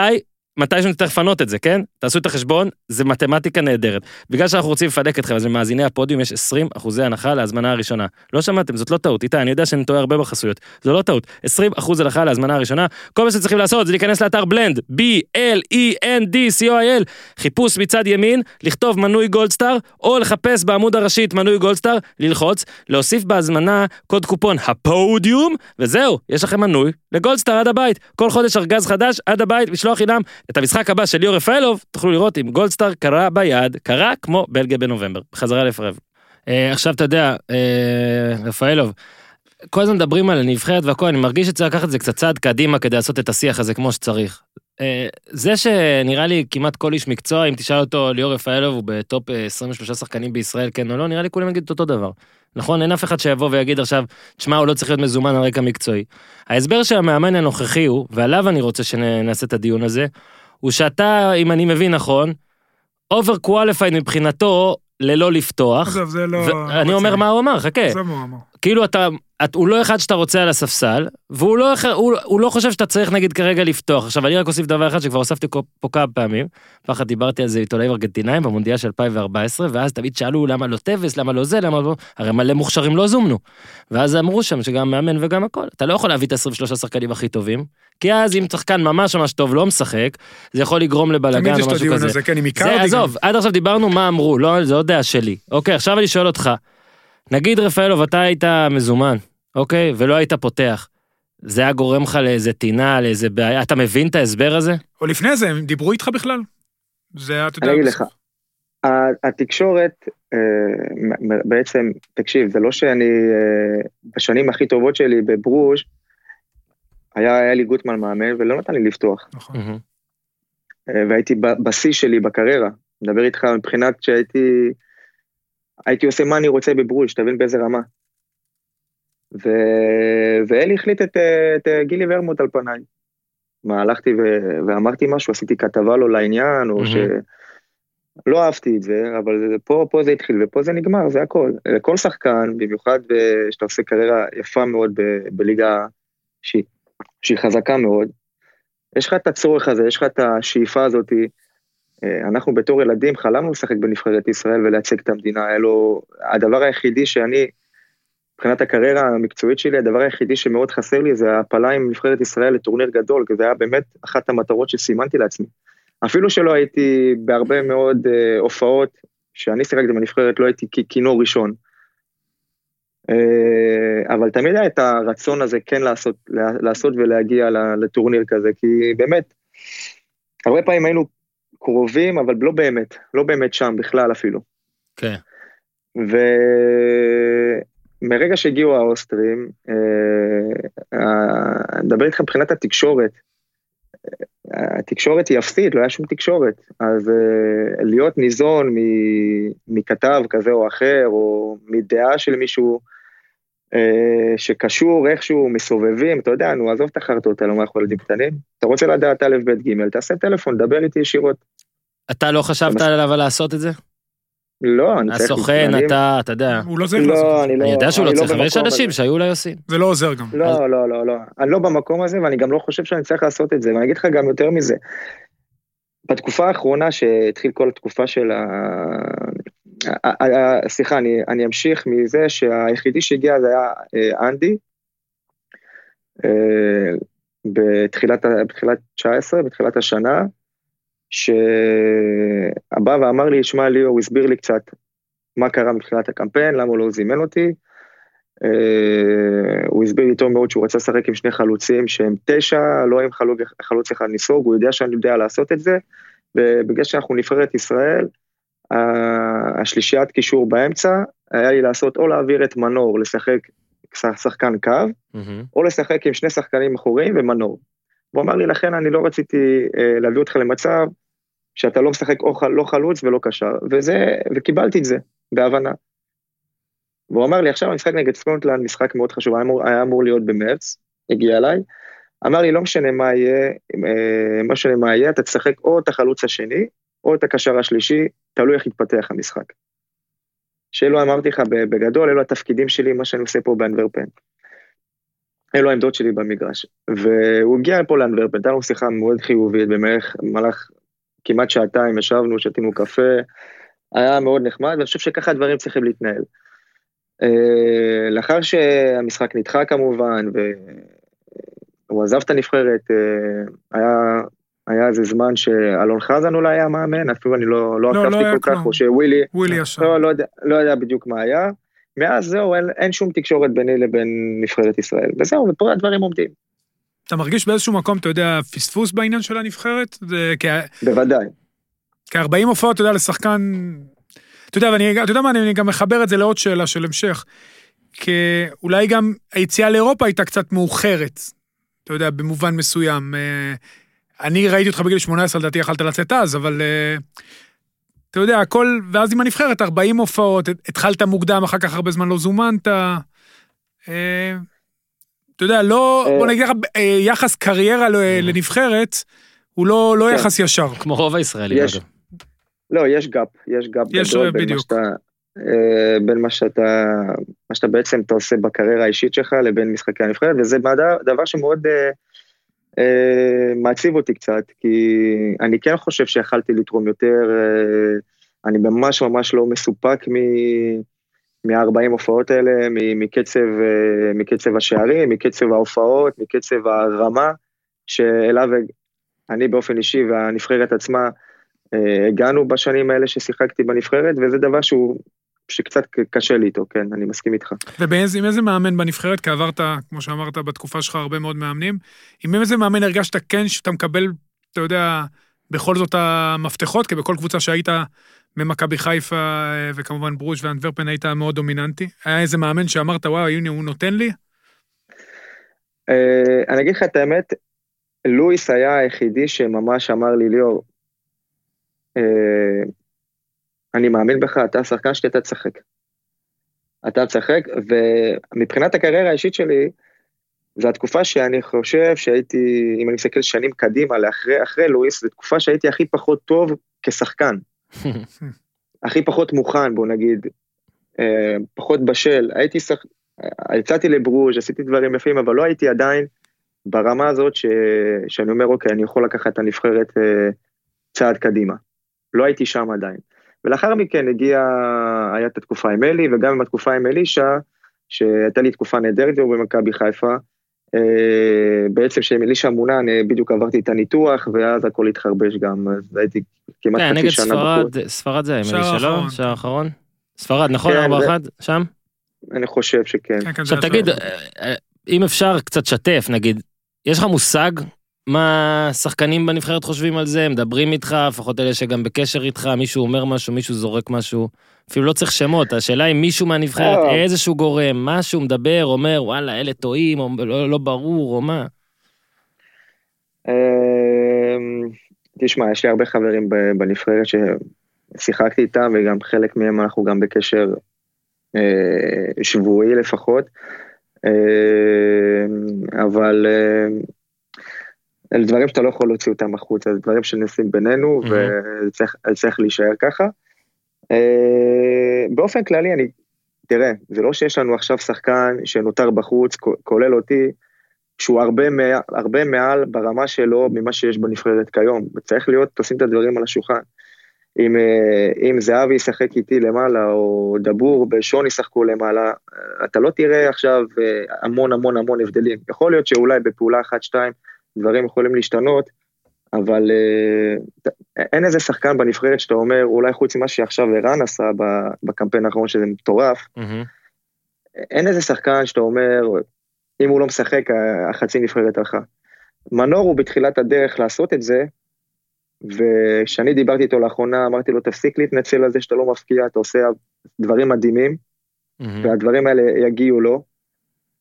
מתי שנצטרך לפנות את זה, כן? תעשו את החשבון, זה מתמטיקה נהדרת. בגלל שאנחנו רוצים לפדק אתכם, אז למאזיני הפודיום יש 20 אחוזי הנחה להזמנה הראשונה. לא שמעתם, זאת לא טעות. איתי, אני יודע שאני טועה הרבה בחסויות. זו לא טעות. 20 אחוז הנחה להזמנה הראשונה. כל מה שצריכים לעשות זה להיכנס לאתר בלנד, B-L-E-N-D-C-O-I-L, חיפוש מצד ימין, לכתוב מנוי גולדסטאר, או לחפש בעמוד הראשית מנוי גולדסטאר, ללחוץ, להוסיף בהזמנה קוד קופון הפודיום, וזהו, יש לכם מנוי לגולדסטאר עד הבית. כל חודש ארגז חדש עד הבית, משלוח חינם. את המשחק הבא של ליאור רפאלוב תוכלו לראות עם גולדסטאר קרה ביד, קרה כמו בלגיה בנובמבר, בחזרה לפרב. אה, עכשיו אתה יודע, אה, רפאלוב, כל הזמן מדברים על הנבחרת והכל, אני מרגיש שצריך לקחת את זה קצת צעד קדימה כדי לעשות את השיח הזה כמו שצריך. אה, זה שנראה לי כמעט כל איש מקצוע, אם תשאל אותו ליאור רפאלוב הוא בטופ 23 אה, שחקנים בישראל, כן או לא, נראה לי כולם יגידו אותו דבר. נכון? אין אף אחד שיבוא ויגיד עכשיו, תשמע, הוא לא צריך להיות מזומן על רקע מקצועי. ההסבר של המאמן הנוכחי הוא, ועליו אני רוצה שנעשה את הדיון הזה, הוא שאתה, אם אני מבין נכון, overqualified מבחינתו ללא לפתוח. עזוב, זה לא... אני אומר מה הוא אמר, חכה. זה מה הוא אמר. כאילו אתה, את, הוא לא אחד שאתה רוצה על הספסל, והוא לא, הוא, הוא לא חושב שאתה צריך נגיד כרגע לפתוח. עכשיו אני רק אוסיף דבר אחד שכבר הוספתי פה כמה פעמים, פעם דיברתי על זה עיתונאים ארגנטינאים במונדיאל של 2014, ואז תמיד שאלו למה לא טבס, למה לא זה, למה לא... הרי מלא מוכשרים לא זומנו. ואז אמרו שם שגם מאמן וגם הכל. אתה לא יכול להביא את ה-23 שחקנים הכי טובים, כי אז אם שחקן ממש ממש טוב לא משחק, זה יכול לגרום לבלאגן או משהו כזה. הזה, כן, עם זה עזוב, עד עכשיו דיברנו מה אמרו, לא, זה עוד דעה שלי. אוקיי, עכשיו אני שואל אותך, נגיד רפאלוב, אתה היית מזומן, אוקיי? ולא היית פותח. זה היה גורם לך לאיזה טינה, לאיזה בעיה, אתה מבין את ההסבר הזה? או לפני זה, הם דיברו איתך בכלל? זה היה, אתה יודע... אני אגיד לך, התקשורת, אה, בעצם, תקשיב, זה לא שאני, אה, בשנים הכי טובות שלי בברוז', היה, היה לי גוטמן מאמן ולא נתן לי לפתוח. נכון. אה, והייתי בשיא שלי בקריירה, מדבר איתך מבחינת שהייתי, הייתי עושה מה אני רוצה בברוז', שתבין באיזה רמה. ו... ואלי החליט את, את גילי ורמוט על פניי. מה, הלכתי ו... ואמרתי משהו, עשיתי כתבה לו לעניין, או mm-hmm. ש... לא אהבתי את זה, אבל פה, פה זה התחיל ופה זה נגמר, זה הכל. כל שחקן, במיוחד כשאתה עושה קריירה יפה מאוד ב... בליגה שהיא, שהיא חזקה מאוד, יש לך את הצורך הזה, יש לך את השאיפה הזאתי. אה, אנחנו בתור ילדים חלמנו לשחק בנבחרת ישראל ולייצג את המדינה, אלו, הדבר היחידי שאני מבחינת הקריירה המקצועית שלי, הדבר היחידי שמאוד חסר לי זה ההפלה עם נבחרת ישראל לטורניר גדול, כי זה היה באמת אחת המטרות שסימנתי לעצמי. אפילו שלא הייתי בהרבה מאוד uh, הופעות, שאני שיחקתי בנבחרת, לא הייתי ככינור ראשון. Uh, אבל תמיד היה את הרצון הזה כן לעשות, לעשות ולהגיע לטורניר כזה, כי באמת, הרבה פעמים היינו קרובים, אבל לא באמת, לא באמת שם בכלל אפילו. כן. ו... מרגע שהגיעו האוסטרים, נדבר אה, איתך מבחינת התקשורת, התקשורת היא אפסית, לא היה שום תקשורת, אז אה, להיות ניזון מכתב כזה או אחר, או מדעה של מישהו אה, שקשור איכשהו, מסובבים, אתה יודע, נו, עזוב את החרטות האלו, מה אנחנו ילדים קטנים? אתה רוצה לדעת א', ב', ג', תעשה טלפון, דבר איתי ישירות. אתה לא חשבת עליו לעשות את זה? לא, אני צריך... הסוכן, אתה, אתה יודע. הוא לא צריך לא, לעשות את זה. אני יודע שהוא לא, לא צריך, אבל יש אנשים שהיו אולי עושים. זה לא עוזר גם. לא, לא, לא, לא. אני לא במקום הזה, ואני גם לא חושב שאני צריך לעשות את זה, ואני אגיד לך גם יותר מזה. בתקופה האחרונה שהתחיל כל התקופה של ה... סליחה, אני, אני אמשיך מזה שהיחידי שהגיע זה היה אה, אנדי, אה, בתחילת, בתחילת 19, בתחילת השנה, שבא ואמר לי, שמע ליאור, הוא הסביר לי קצת מה קרה מבחינת הקמפיין, למה הוא לא זימן אותי. Uh, הוא הסביר לי טוב מאוד שהוא רצה לשחק עם שני חלוצים שהם תשע, לא עם חלוץ, אחד ניסוג, הוא יודע שאני יודע לעשות את זה, ובגלל שאנחנו נבחרת ישראל, השלישיית קישור באמצע, היה לי לעשות או להעביר את מנור לשחק שחקן קו, mm-hmm. או לשחק עם שני שחקנים אחוריים ומנור. הוא אמר לי, לכן אני לא רציתי uh, להביא אותך למצב שאתה לא משחק או לא חלוץ ולא קשר, וזה, וקיבלתי את זה, בהבנה. והוא אמר לי, עכשיו המשחק נגד סקוטלנד, משחק מאוד חשוב, היה אמור, היה אמור להיות במרץ, הגיע אליי, אמר לי, לא משנה מה יהיה, אה, לא משנה מה יהיה, אתה תשחק או את החלוץ השני, או את הקשר השלישי, תלוי איך יתפתח המשחק. שאלו אמרתי לך, בגדול, אלו התפקידים שלי, מה שאני עושה פה באנטוורפן. אלו העמדות שלי במגרש. והוא הגיע פה לאנטוורפן, הייתה לנו שיחה מאוד חיובית, במהלך כמעט שעתיים ישבנו, שתינו קפה, היה מאוד נחמד, ואני חושב שככה הדברים צריכים להתנהל. אה, לאחר שהמשחק נדחה כמובן, והוא עזב את הנבחרת, אה, היה, היה איזה זמן שאלון חזן אולי היה מאמן, אפילו אני לא, לא, לא עקבתי לא כל כך, או שווילי, ווילי ישר. לא, לא, יודע, לא יודע בדיוק מה היה. מאז זהו, אין, אין שום תקשורת ביני לבין נבחרת ישראל, וזהו, ופה הדברים עומדים. אתה מרגיש באיזשהו מקום, אתה יודע, פספוס בעניין של הנבחרת? זה כ... בוודאי. כ-40 הופעות, אתה יודע, לשחקן... אתה יודע, ואני, אתה יודע מה, אני גם מחבר את זה לעוד שאלה של המשך. כי אולי גם היציאה לאירופה הייתה קצת מאוחרת, אתה יודע, במובן מסוים. אה, אני ראיתי אותך בגיל 18, לדעתי יכלת לצאת אז, אבל אה, אתה יודע, הכל, ואז עם הנבחרת, 40 הופעות, התחלת מוקדם, אחר כך הרבה זמן לא זומנת. אה, אתה יודע, לא, בוא נגיד לך, יחס קריירה לנבחרת, הוא לא, לא כן. יחס ישר. כמו רוב הישראלים, אגב. לא, יש gap, יש gap גדול בין מה שאתה... אה, בין מה שאתה, מה שאתה בעצם אתה עושה בקריירה האישית שלך לבין משחקי הנבחרת, וזה דבר, דבר שמאוד אה, אה, מעציב אותי קצת, כי אני כן חושב שיכלתי לתרום יותר, אה, אני ממש ממש לא מסופק מ... מה-40 הופעות האלה, מקצב, אה, מקצב השערים, מקצב ההופעות, מקצב הרמה, שאליו אני באופן אישי והנבחרת עצמה אה, הגענו בשנים האלה ששיחקתי בנבחרת, וזה דבר שהוא, שקצת קשה לי איתו, כן, אני מסכים איתך. ועם איזה מאמן בנבחרת, כי עברת, כמו שאמרת, בתקופה שלך הרבה מאוד מאמנים, עם איזה מאמן הרגשת כן שאתה מקבל, אתה יודע, בכל זאת המפתחות, כי בכל קבוצה שהיית ממכבי חיפה אה, וכמובן ברוש ואנטוורפן היית מאוד דומיננטי? היה איזה מאמן שאמרת, וואו, הנה הוא נותן לי? אה, אני אגיד לך את האמת, לואיס היה היחידי שממש אמר לי, ליאור, אה, אני מאמין בך, אתה שחקן שלי, אתה תשחק. אתה תשחק, ומבחינת הקריירה האישית שלי, זו התקופה שאני חושב שהייתי, אם אני מסתכל שנים קדימה לאחרי אחרי לואיס, זו תקופה שהייתי הכי פחות טוב כשחקן. [laughs] הכי פחות מוכן, בוא נגיד, אה, פחות בשל. הייתי שח... יצאתי לברוז', עשיתי דברים יפים, אבל לא הייתי עדיין ברמה הזאת ש... שאני אומר, אוקיי, אני יכול לקחת את הנבחרת אה, צעד קדימה. לא הייתי שם עדיין. ולאחר מכן הגיע, היה את התקופה עם אלי, וגם עם התקופה עם אלישע, שהייתה לי תקופה נהדרת במכבי חיפה. אה, בעצם כשעם אלישע מונה, אני בדיוק עברתי את הניתוח, ואז הכל התחרבש גם, אז הייתי כמעט כן, חצי שנה בחוץ. נגד ספרד, ספרד זה עם אלישע, לא? שער האחרון. ספרד, נכון? 4-1, כן, שם? אני חושב שכן. כן, עכשיו תגיד, אה, אה, אם אפשר קצת שתף, נגיד, יש לך מושג מה שחקנים בנבחרת חושבים על זה, מדברים איתך, לפחות אלה שגם בקשר איתך, מישהו אומר משהו, מישהו זורק משהו, אפילו לא צריך שמות, השאלה אם מישהו מהנבחרת, אה. איזשהו גורם, משהו מדבר, אומר, וואלה, אלה טועים, או לא, לא ברור, או מה. אמ, תשמע, יש לי הרבה חברים בנבחרת ששיחקתי איתם, וגם חלק מהם אנחנו גם בקשר אה, שבועי לפחות, אמ, אבל... אה, אלה דברים שאתה לא יכול להוציא אותם החוצה, זה דברים שנעשים בינינו, mm-hmm. וזה צריך להישאר ככה. אה, באופן כללי, אני, תראה, זה לא שיש לנו עכשיו שחקן שנותר בחוץ, כולל אותי, שהוא הרבה, מעל, הרבה מעל ברמה שלו ממה שיש בנבחרת כיום, וצריך להיות, תשים את הדברים על השולחן. אם, אה, אם זהבי ישחק איתי למעלה, או דבור ושון ישחקו למעלה, אתה לא תראה עכשיו אה, המון המון המון הבדלים. יכול להיות שאולי בפעולה אחת, שתיים, דברים יכולים להשתנות, אבל uh, אין איזה שחקן בנבחרת שאתה אומר, אולי חוץ ממה שעכשיו ערן עשה בקמפיין האחרון שזה מטורף. אין איזה שחקן שאתה אומר, אם הוא לא משחק, החצי נבחרת הלכה. מנור הוא בתחילת הדרך לעשות את זה, וכשאני דיברתי איתו לאחרונה, אמרתי לו, תפסיק להתנצל על זה שאתה לא מפקיע, אתה עושה דברים מדהימים, mm-hmm. והדברים האלה יגיעו לו.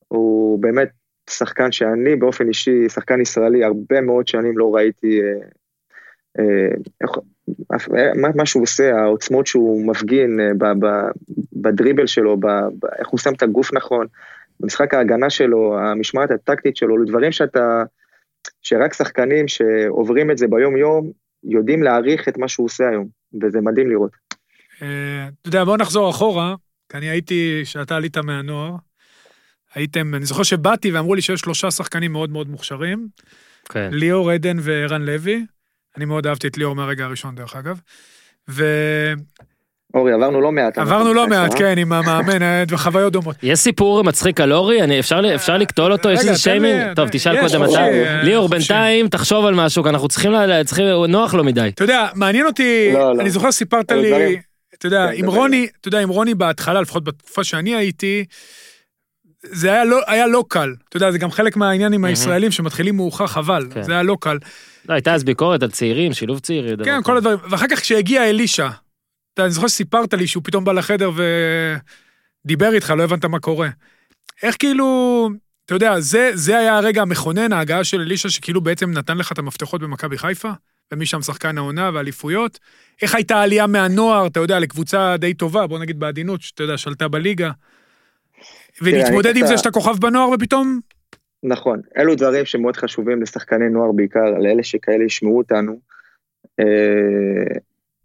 הוא באמת שחקן שאני באופן אישי, שחקן ישראלי, הרבה מאוד שנים לא ראיתי, אה, מה שהוא עושה, העוצמות שהוא מפגין בדריבל שלו, איך הוא שם את הגוף נכון, במשחק ההגנה שלו, המשמעת הטקטית שלו, דברים שאתה, שרק שחקנים שעוברים את זה ביום-יום, יודעים להעריך את מה שהוא עושה היום, וזה מדהים לראות. אה, אתה יודע, בוא נחזור אחורה, כי אני הייתי, כשאתה עלית מהנוער, הייתם, אני זוכר שבאתי ואמרו לי שיש שלושה שחקנים מאוד מאוד מוכשרים, כן. ליאור עדן וערן לוי, אני מאוד אהבתי את ליאור מהרגע הראשון דרך אגב, ו... אורי, עברנו לא מעט. עברנו לא מעט, כן, עם המאמן, אה, חוויות דומות. יש סיפור מצחיק על אורי? אפשר לקטול אותו? יש איזה שיימינג? טוב, תשאל קודם אתה. ליאור, בינתיים, תחשוב על משהו, כי אנחנו צריכים, נוח לו מדי. אתה יודע, מעניין אותי, לא, לא. אני זוכר סיפרת לי, אתה יודע, כן, עם רוני, אתה יודע, עם רוני בהתחלה, לפחות בתקופה שאני הייתי, זה היה לא, היה לא קל. אתה יודע, זה גם חלק מהעניין עם הישראלים שמתחילים מאוחר, חבל. כן. זה היה לא קל. לא, הייתה אז ביקורת על צעירים, שילוב צעירים. כן, כל הדברים. ואחר כך כשהגיע אלישע, אתה, אני זוכר שסיפרת לי שהוא פתאום בא לחדר ודיבר איתך, לא הבנת מה קורה. איך כאילו, אתה יודע, זה, זה היה הרגע המכונן, ההגעה של אלישע, שכאילו בעצם נתן לך את המפתחות במכבי חיפה, ומשם שחקן העונה ואליפויות. איך הייתה העלייה מהנוער, אתה יודע, לקבוצה די טובה, בוא נגיד בעדינות, שאתה יודע, שלטה בליגה. ולהתמודד עם זה שאתה כוכב בנוער ופתאום... נכון, אלו דברים שמאוד חשובים לשחקני נוער בעיקר, לאלה שכאלה ישמעו אותנו. אה,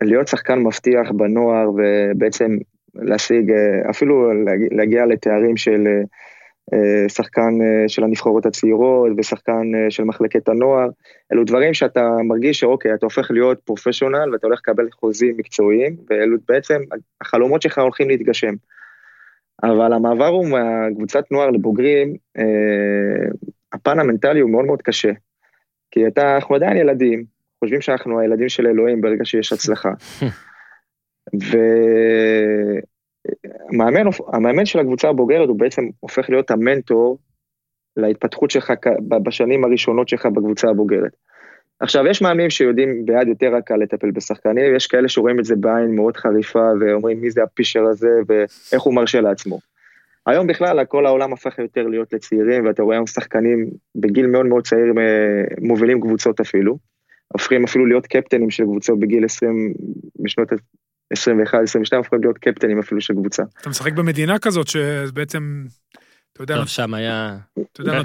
להיות שחקן מבטיח בנוער ובעצם להשיג, אה, אפילו להגיע לתארים של אה, שחקן של הנבחרות הצעירות ושחקן של מחלקת הנוער, אלו דברים שאתה מרגיש שאוקיי, אתה הופך להיות פרופשיונל ואתה הולך לקבל חוזים מקצועיים, ואלו בעצם החלומות שלך הולכים להתגשם. אבל המעבר הוא מהקבוצת נוער לבוגרים, אה, הפן המנטלי הוא מאוד מאוד קשה. כי אתה, אנחנו עדיין ילדים, חושבים שאנחנו הילדים של אלוהים ברגע שיש הצלחה. והמאמן של הקבוצה הבוגרת הוא בעצם הופך להיות המנטור להתפתחות שלך בשנים הראשונות שלך בקבוצה הבוגרת. עכשיו, יש מאמנים שיודעים ביד יותר רכה לטפל בשחקנים, יש כאלה שרואים את זה בעין מאוד חריפה ואומרים מי זה הפישר הזה ואיך הוא מרשה לעצמו. היום בכלל כל העולם הפך יותר להיות לצעירים ואתה רואה היום שחקנים בגיל מאוד מאוד צעיר אה, מובילים קבוצות אפילו, הופכים אפילו להיות קפטנים של קבוצות בגיל 20, בשנות 21, 22 הופכים להיות קפטנים אפילו של קבוצה. אתה משחק במדינה כזאת שבעצם, אתה יודע... טוב, שם היה...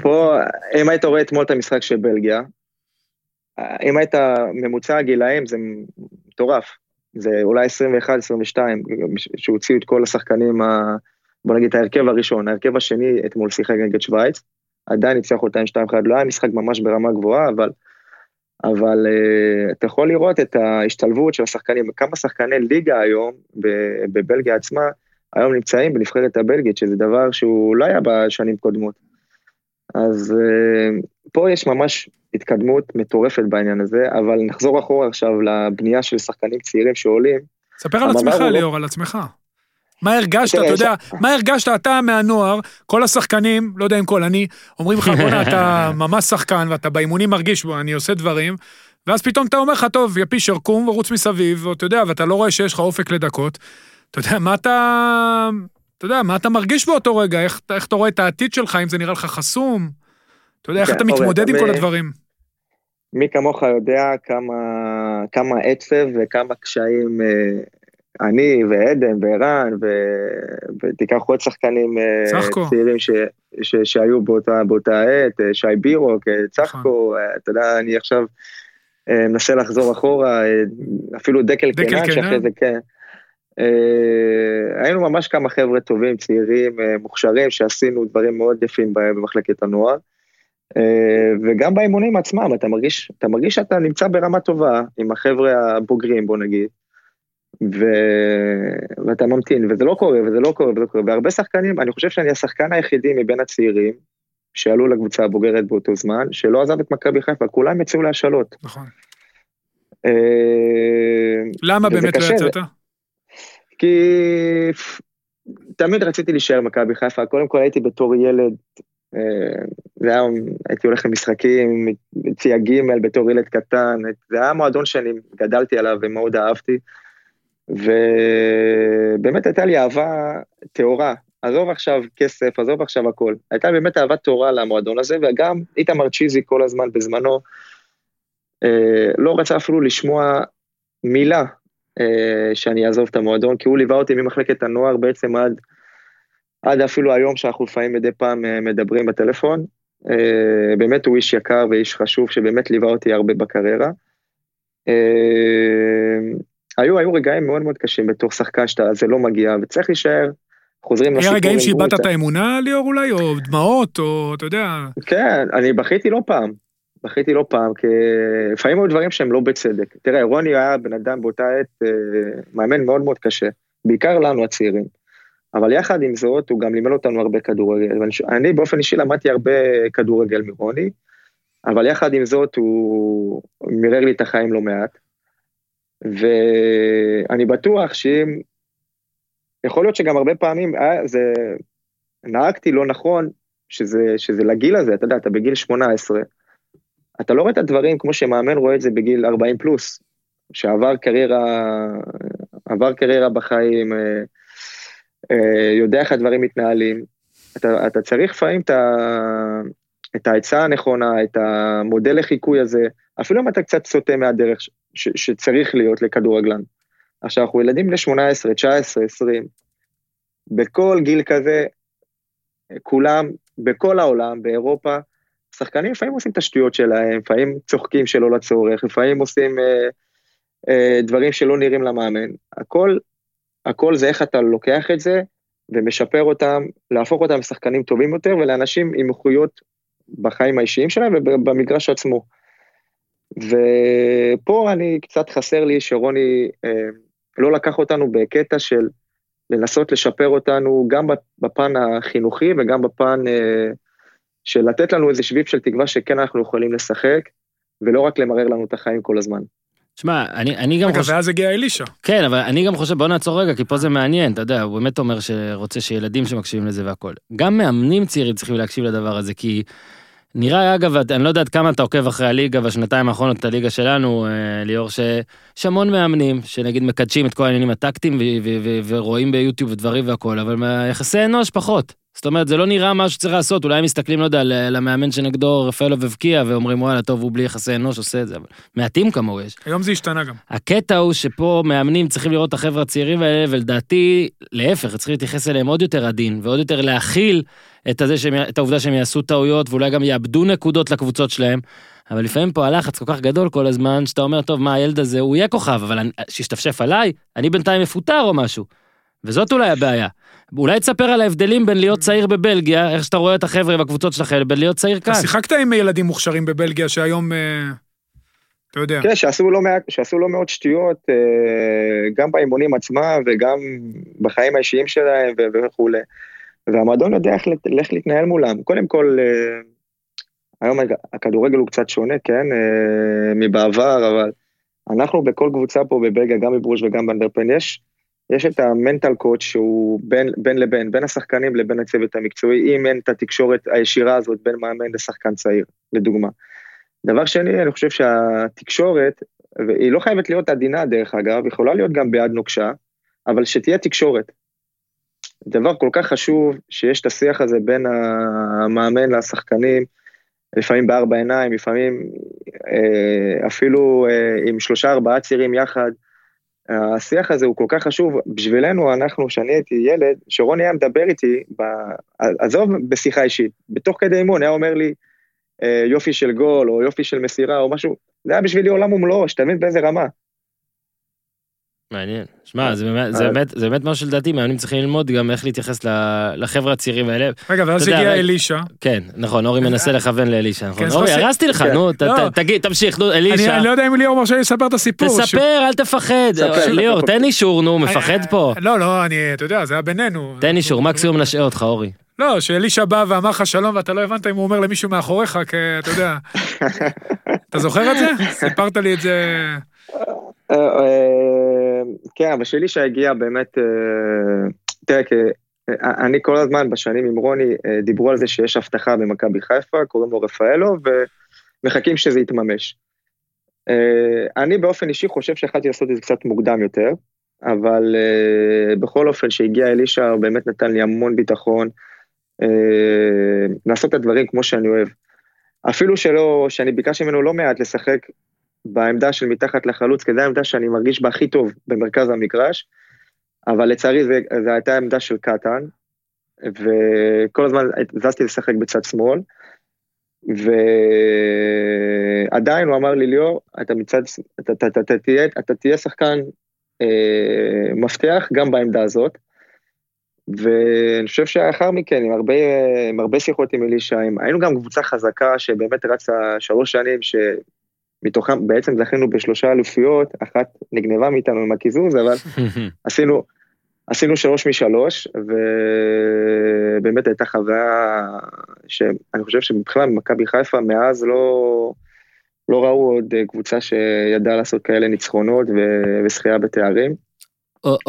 פה, אם היית רואה אתמול את המשחק של בלגיה, אם היית ממוצע הגילאים זה מטורף, זה אולי 21-22, שהוציאו את כל השחקנים, ה, בוא נגיד ההרכב הראשון, ההרכב השני אתמול שיחק נגד שווייץ, עדיין הצליח אותה עם 2-1, לא היה משחק ממש ברמה גבוהה, אבל, אבל uh, אתה יכול לראות את ההשתלבות של השחקנים, כמה שחקני ליגה היום בבלגיה עצמה, היום נמצאים בנבחרת הבלגית, שזה דבר שהוא לא היה בשנים קודמות. אז uh, פה יש ממש התקדמות מטורפת בעניין הזה, אבל נחזור אחורה עכשיו לבנייה של שחקנים צעירים שעולים. ספר על עצמך, לא- ליאור. על עצמך. מה הרגשת, אתה יודע, מה הרגשת אתה מהנוער, כל השחקנים, לא יודע אם כל אני, אומרים לך, בואנה, אתה [laughs] ממש שחקן, ואתה באימונים מרגיש בו, אני עושה דברים, ואז פתאום אתה אומר לך, טוב, יא פישר, קום ורוץ מסביב, ואתה יודע, ואתה לא רואה שיש לך אופק לדקות. אתה יודע, מה אתה... אתה יודע, מה אתה מרגיש באותו רגע? איך, איך אתה רואה את העתיד שלך, אם זה נראה לך חסום? אתה יודע, איך כן, אתה מתמודד עם כל הדברים? מי כמוך יודע כמה, כמה עצב וכמה קשיים אה, אני ועדן וערן ו... ותיקח עוד שחקנים צחקו. אה, צעירים ש... ש... שהיו באותה, באותה עת, אה, שי בירוק, צחקו, נכון. אתה יודע, אני עכשיו מנסה לחזור אחורה, אפילו דקל, דקל קנן, שאחרי זה כן. היינו ממש כמה חבר'ה טובים, צעירים, מוכשרים, שעשינו דברים מאוד יפים במחלקת הנוער. אה, וגם באימונים עצמם, אתה מרגיש, אתה מרגיש שאתה נמצא ברמה טובה עם החבר'ה הבוגרים, בוא נגיד, ו... ואתה ממתין, וזה לא קורה, וזה לא קורה, וזה לא קורה. והרבה שחקנים, אני חושב שאני השחקן היחידי מבין הצעירים, שעלו לקבוצה הבוגרת באותו זמן, שלא עזב את מכבי חיפה, כולם יצאו להשאלות. נכון. אה, למה באמת לא יצאת? כי תמיד רציתי להישאר במכבי חיפה, קודם כל הייתי בתור ילד זה היה, הייתי הולך למשחקים, יציע ג' בתור ילד קטן, זה היה מועדון שאני גדלתי עליו ומאוד אהבתי, ובאמת הייתה לי אהבה טהורה, עזוב עכשיו כסף, עזוב עכשיו הכל, הייתה באמת אהבה טהורה למועדון הזה, וגם איתמר צ'יזי כל הזמן בזמנו, לא רצה אפילו לשמוע מילה שאני אעזוב את המועדון, כי הוא ליווה אותי ממחלקת הנוער בעצם עד, עד אפילו היום שאנחנו לפעמים מדי פעם מדברים בטלפון. באמת הוא איש יקר ואיש חשוב שבאמת ליווה אותי הרבה בקריירה. היו, היו רגעים מאוד מאוד קשים בתור שחקן שאתה, זה לא מגיע, וצריך להישאר, חוזרים לסיפור. היה רגעים שאיבדת את האמונה, ליאור אולי, או דמעות, או אתה יודע... כן, אני בכיתי לא פעם. בכיתי לא פעם, כי לפעמים היו דברים שהם לא בצדק. תראה, רוני היה בן אדם באותה עת אה, מאמן מאוד מאוד קשה, בעיקר לנו הצעירים. אבל יחד עם זאת, הוא גם לימד אותנו הרבה כדורגל. אני באופן אישי למדתי הרבה כדורגל מרוני, אבל יחד עם זאת הוא מירר לי את החיים לא מעט. ואני בטוח שאם, יכול להיות שגם הרבה פעמים אה, זה, נהגתי לא נכון, שזה, שזה לגיל הזה, אתה יודע, אתה בגיל 18, אתה לא רואה את הדברים כמו שמאמן רואה את זה בגיל 40 פלוס, שעבר קריירה, עבר קריירה בחיים, אה, אה, יודע איך הדברים מתנהלים. אתה, אתה צריך לפעמים את, העצה הנכונה, את המודל לחיקוי הזה, אפילו אם אתה קצת סוטה מהדרך ש, שצריך להיות לכדורגלן. עכשיו, אנחנו ילדים בני 18, 19, 20, בכל גיל כזה, כולם, בכל העולם, באירופה, שחקנים לפעמים עושים את השטויות שלהם, לפעמים צוחקים שלא לצורך, לפעמים עושים אה, אה, דברים שלא נראים למאמן. הכל, הכל זה איך אתה לוקח את זה ומשפר אותם, להפוך אותם לשחקנים טובים יותר ולאנשים עם איכויות בחיים האישיים שלהם ובמגרש עצמו. ופה אני, קצת חסר לי שרוני אה, לא לקח אותנו בקטע של לנסות לשפר אותנו גם בפן החינוכי וגם בפן אה, של לתת לנו איזה שביב של תקווה שכן אנחנו יכולים לשחק, ולא רק למרר לנו את החיים כל הזמן. תשמע, אני, אני גם חושב... ואז הגיע אלישע. כן, אבל אני גם חושב, בוא נעצור רגע, כי פה זה מעניין, אתה יודע, הוא באמת אומר שרוצה שילדים שמקשיבים לזה והכל. גם מאמנים צעירים צריכים להקשיב לדבר הזה, כי נראה, אגב, אני לא יודע עד כמה אתה עוקב אחרי הליגה בשנתיים האחרונות, את הליגה שלנו, אה, ליאור, שיש המון מאמנים, שנגיד מקדשים את כל העניינים הטקטיים ורואים ביוטיוב ודברים והכל, אבל יחסי אנוש פחות. זאת אומרת, זה לא נראה משהו שצריך לעשות, אולי הם מסתכלים, לא יודע, למאמן שנגדו רפאלוב הבקיע, ואומרים, וואלה, טוב, הוא בלי יחסי אנוש עושה את זה, אבל מעטים כמוהו יש. היום זה השתנה גם. הקטע הוא שפה מאמנים צריכים לראות את החבר'ה הצעירים האלה, ולדעתי, להפך, צריכים להתייחס אליהם עוד יותר עדין, ועוד יותר להכיל את, הזה שהם, את העובדה שהם יעשו טעויות, ואולי גם יאבדו נקודות לקבוצות שלהם. אבל לפעמים פה הלחץ כל כך גדול כל הזמן, שאתה אומר, טוב, מה, הילד הזה, הוא יהיה כוכב, אבל שישתפשף עליי, אני בינתיים מפוטר או משהו. וזאת אולי הבעיה. אולי תספר על ההבדלים בין להיות צעיר בבלגיה, איך שאתה רואה את החבר'ה בקבוצות שלכם, לבין להיות צעיר כאן. שיחקת עם ילדים מוכשרים בבלגיה שהיום, אה, אתה יודע. כן, שעשו לא, מעט, שעשו לא מאות שטויות, אה, גם באימונים עצמם וגם בחיים האישיים שלהם וכולי. והמועדון יודע איך, איך להתנהל מולם. קודם כל, אה, היום הכדורגל הוא קצת שונה, כן, מבעבר, אבל אנחנו בכל קבוצה פה בבלגיה, גם בברוש וגם באנדרפן, יש יש את המנטל קוד שהוא בין, בין לבין, בין השחקנים לבין הצוות המקצועי, אם אין את התקשורת הישירה הזאת בין מאמן לשחקן צעיר, לדוגמה. דבר שני, אני חושב שהתקשורת, והיא לא חייבת להיות עדינה דרך אגב, יכולה להיות גם ביד נוקשה, אבל שתהיה תקשורת. דבר כל כך חשוב שיש את השיח הזה בין המאמן לשחקנים, לפעמים בארבע עיניים, לפעמים אה, אפילו אה, עם שלושה ארבעה צירים יחד, השיח הזה הוא כל כך חשוב, בשבילנו, אנחנו, כשאני הייתי ילד, שרוני היה מדבר איתי, ב... עזוב בשיחה אישית, בתוך כדי אימון היה אומר לי אה, יופי של גול, או יופי של מסירה, או משהו, זה היה בשבילי עולם ומלואו, שתבין באיזה רמה. מעניין. שמע, זה באמת, זה באמת, זה באמת משהו שלדעתי מאמנים צריכים ללמוד גם איך להתייחס לחבר'ה הצעירים האלה. רגע, ואז הגיע אלישע. כן, נכון, אורי מנסה לכוון לאלישע, נכון. כן, אורי, הרסתי לך, נו, לא. תגיד, תמשיך, נו, אלישע. אני לא יודע אם ליאור מרשה לי לספר את הסיפור. תספר, אל תפחד. ליאור, תן אישור, נו, מפחד פה. לא, לא, אני, אתה יודע, זה היה בינינו. תן אישור, מקסימום נשעה אותך, אורי. לא, שאלישע בא ואמר לך שלום ואתה לא הבנת אם הוא אומר למישהו מאחוריך, כי אתה יודע. [laughs] אתה זוכר את זה? סיפרת לי את זה. אה, אה, כן, אבל שאלישע הגיע באמת, אה, תראה, אני כל הזמן בשנים עם רוני דיברו על זה שיש הבטחה במכבי חיפה, קוראים לו רפאלו, ומחכים שזה יתממש. אני באופן אישי חושב שיכלתי לעשות את זה קצת מוקדם יותר, אבל בכל אופן שהגיע אלישע הוא באמת נתן לי המון ביטחון, לעשות את הדברים כמו שאני אוהב. אפילו שלא, שאני ביקשתי ממנו לא מעט לשחק בעמדה של מתחת לחלוץ, כי זו העמדה שאני מרגיש בה הכי טוב במרכז המגרש, אבל לצערי זו הייתה עמדה של קטן, וכל הזמן זזתי לשחק בצד שמאל, ועדיין הוא אמר לי, ליאור, אתה מצד, אתה, אתה, אתה, אתה, תהיה, אתה תהיה שחקן אה, מפתח גם בעמדה הזאת. ואני חושב שאחר מכן, עם הרבה, עם הרבה שיחות עם אלישע, היינו גם קבוצה חזקה שבאמת רצה שלוש שנים, שמתוכם בעצם זכינו בשלושה אלופיות, אחת נגנבה מאיתנו עם הקיזוז, אבל [laughs] עשינו, עשינו שלוש משלוש, ובאמת הייתה חוויה שאני חושב שבכלל במכבי חיפה מאז לא, לא ראו עוד קבוצה שידעה לעשות כאלה ניצחונות וזכייה בתארים.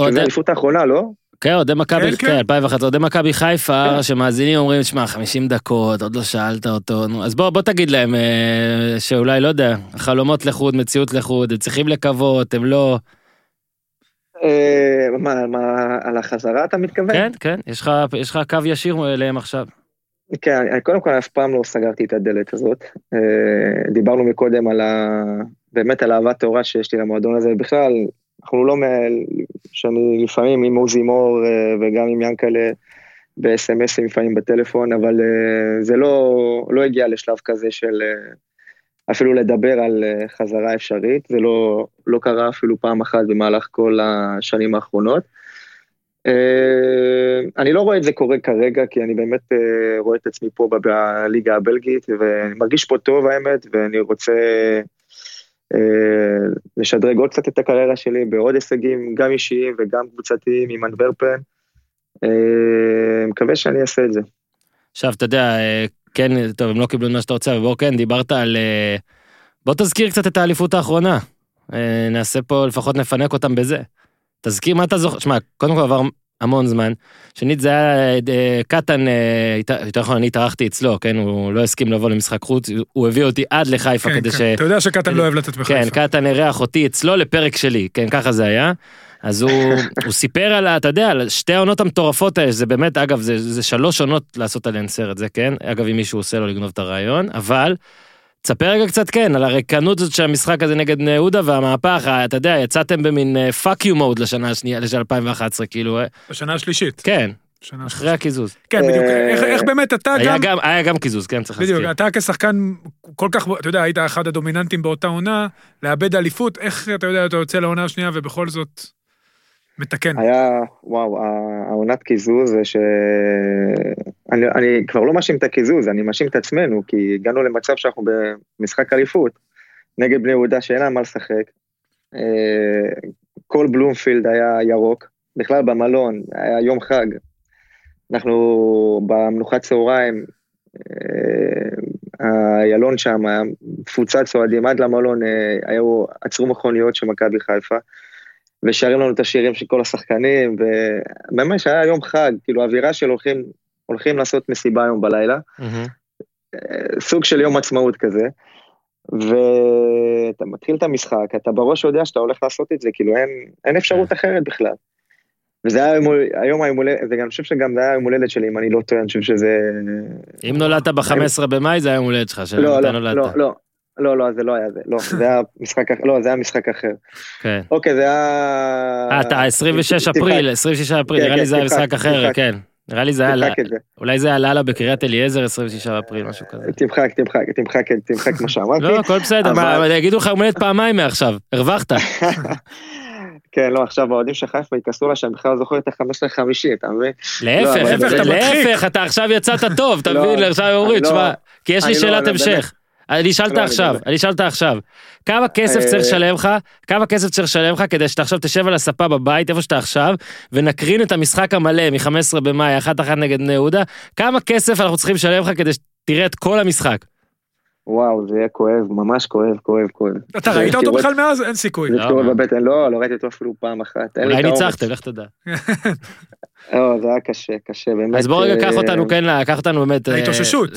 שזה האליפות האחרונה, לא? כן, אוהדי מכבי, כן, 2011, כן. אוהדי מכבי חיפה, כן. שמאזינים אומרים, שמע, 50 דקות, עוד לא שאלת אותו, נו, אז בוא, בוא תגיד להם אה, שאולי, לא יודע, חלומות לחוד, מציאות לחוד, הם צריכים לקוות, הם לא... אה, מה, מה, על החזרה אתה מתכוון? כן, כן, יש לך, יש לך קו ישיר אליהם עכשיו. כן, אני, קודם כל אף פעם לא סגרתי את הדלת הזאת. אה, דיברנו מקודם על ה... באמת על אהבת טהורה שיש לי למועדון הזה, בכלל, אנחנו לא, שאני לפעמים עם עוזי מור אה, וגם עם ינקלה בסמסים לפעמים בטלפון, אבל זה לא, לא הגיע לשלב כזה של אפילו לדבר על חזרה אפשרית, זה לא, לא קרה אפילו פעם אחת במהלך כל השנים האחרונות. אה, אני לא רואה את זה קורה כרגע, כי אני באמת אה, רואה את עצמי פה בליגה הבלגית, ואני מרגיש פה טוב האמת, ואני רוצה אה, לשדרג עוד קצת את הקריירה שלי בעוד הישגים, גם אישיים וגם קבוצתיים עם אנדוורפן. מקווה שאני אעשה את זה. עכשיו, אתה יודע, כן, טוב, הם לא קיבלו את מה שאתה רוצה, ובוא כן, דיברת על... בוא תזכיר קצת את האליפות האחרונה. נעשה פה, לפחות נפנק אותם בזה. תזכיר מה אתה זוכר, שמע, קודם כל עבר המון זמן. שנית זה היה אה, קטן, אה, יותר נכון אני התארחתי אצלו, כן, הוא לא הסכים לבוא למשחק חוץ, הוא הביא אותי עד לחיפה כן, כדי כן. ש... אתה יודע שקטן לא אוהב לצאת בחיפה. כן, קטן אירח אותי אצלו לפרק שלי, כן, ככה זה היה. אז הוא, [laughs] הוא סיפר על, אתה יודע, על שתי העונות המטורפות האלה, זה באמת, אגב, זה, זה שלוש עונות לעשות עליהן סרט, זה כן, אגב, אם מישהו עושה לו לגנוב את הרעיון, אבל תספר רגע קצת כן על הריקנות הזאת של המשחק הזה נגד בני יהודה והמהפך, אתה יודע, יצאתם במין fuck you mode לשנה השנייה, לשנה 2011, כאילו. אה. בשנה השלישית. כן. אחרי הקיזוז. כן, בדיוק, איך באמת אתה גם... היה גם קיזוז, כן, צריך להזכיר. בדיוק, אתה כשחקן כל כך, אתה יודע, היית אחד הדומיננטים באותה עונה, לאבד אליפות, איך אתה יודע, אתה יוצא לעונה השנייה ובכל זאת... מתקן. היה, וואו, העונת קיזוז זה ש... אני, אני כבר לא מאשים את הקיזוז, אני מאשים את עצמנו, כי הגענו למצב שאנחנו במשחק אליפות, נגד בני יהודה שאין להם מה לשחק. אה, כל בלומפילד היה ירוק, בכלל במלון, היה יום חג. אנחנו במנוחת צהריים, אה, איילון שם, היה תפוצת אוהדים עד למלון, אה, היו, עצרו מכוניות של מכבי חיפה. ושרים לנו את השירים של כל השחקנים, וממש היה יום חג, כאילו אווירה של הולכים, הולכים לעשות מסיבה היום בלילה, mm-hmm. סוג של יום עצמאות כזה, ואתה מתחיל את המשחק, אתה בראש יודע שאתה הולך לעשות את זה, כאילו אין, אין אפשרות כן. אחרת בכלל. וזה היה היום היום הולדת, ואני חושב שגם זה היה היום הולדת שלי, אם אני לא טועה, אני חושב שזה... אם נולדת ב-15 במאי זה היה יום הולדת שלך, לא, לא, לא, לא, לא, לא, זה לא היה זה, לא, זה היה משחק אחר, לא, זה היה משחק אחר. כן. אוקיי, זה היה... אה, אתה 26 אפריל, 26 אפריל, כן, נראה לי כן, זה היה משחק אחר, כן. נראה לי זה היה, אולי זה היה לאללה בקריית אליעזר 26 אפריל, משהו כזה. תמחק, תמחק, תמחק, תמחק מה שאמרתי. לא, הכל בסדר, יגידו לך מולדת פעמיים מעכשיו, הרווחת. [laughs] כן, לא, עכשיו האוהדים של חיפה יכעסו לה שאני בכלל לא זוכר את ה-15 חמישי, אתה מבין? להפך, לא, להפך, אתה עכשיו יצאת טוב, אתה מבין? לא, עכשיו אומרים, תשמע, כי יש לי שאלת המשך. אני אשאל אותה עכשיו, אני אשאל אותה עכשיו. כמה כסף צריך אה, לשלם לך, כמה כסף צריך לשלם לך כדי שאתה עכשיו תשב על הספה בבית, איפה שאתה עכשיו, ונקרין את המשחק המלא מ-15 במאי, אחת אחת נגד בני יהודה, כמה כסף אנחנו צריכים לשלם לך כדי שתראה את כל המשחק? וואו, זה יהיה כואב, ממש כואב, כואב, כואב. אתה ראית אותו בכלל מאז? אין סיכוי. זה כואב בבטן, לא, לא ראיתי אותו אפילו פעם אחת. אולי ניצחתם, לך תדע. [laughs] לא, זה היה קשה, קשה, באמת. אז בוא רגע, קח אותנו, כן, קח אותנו באמת... להתאוששות.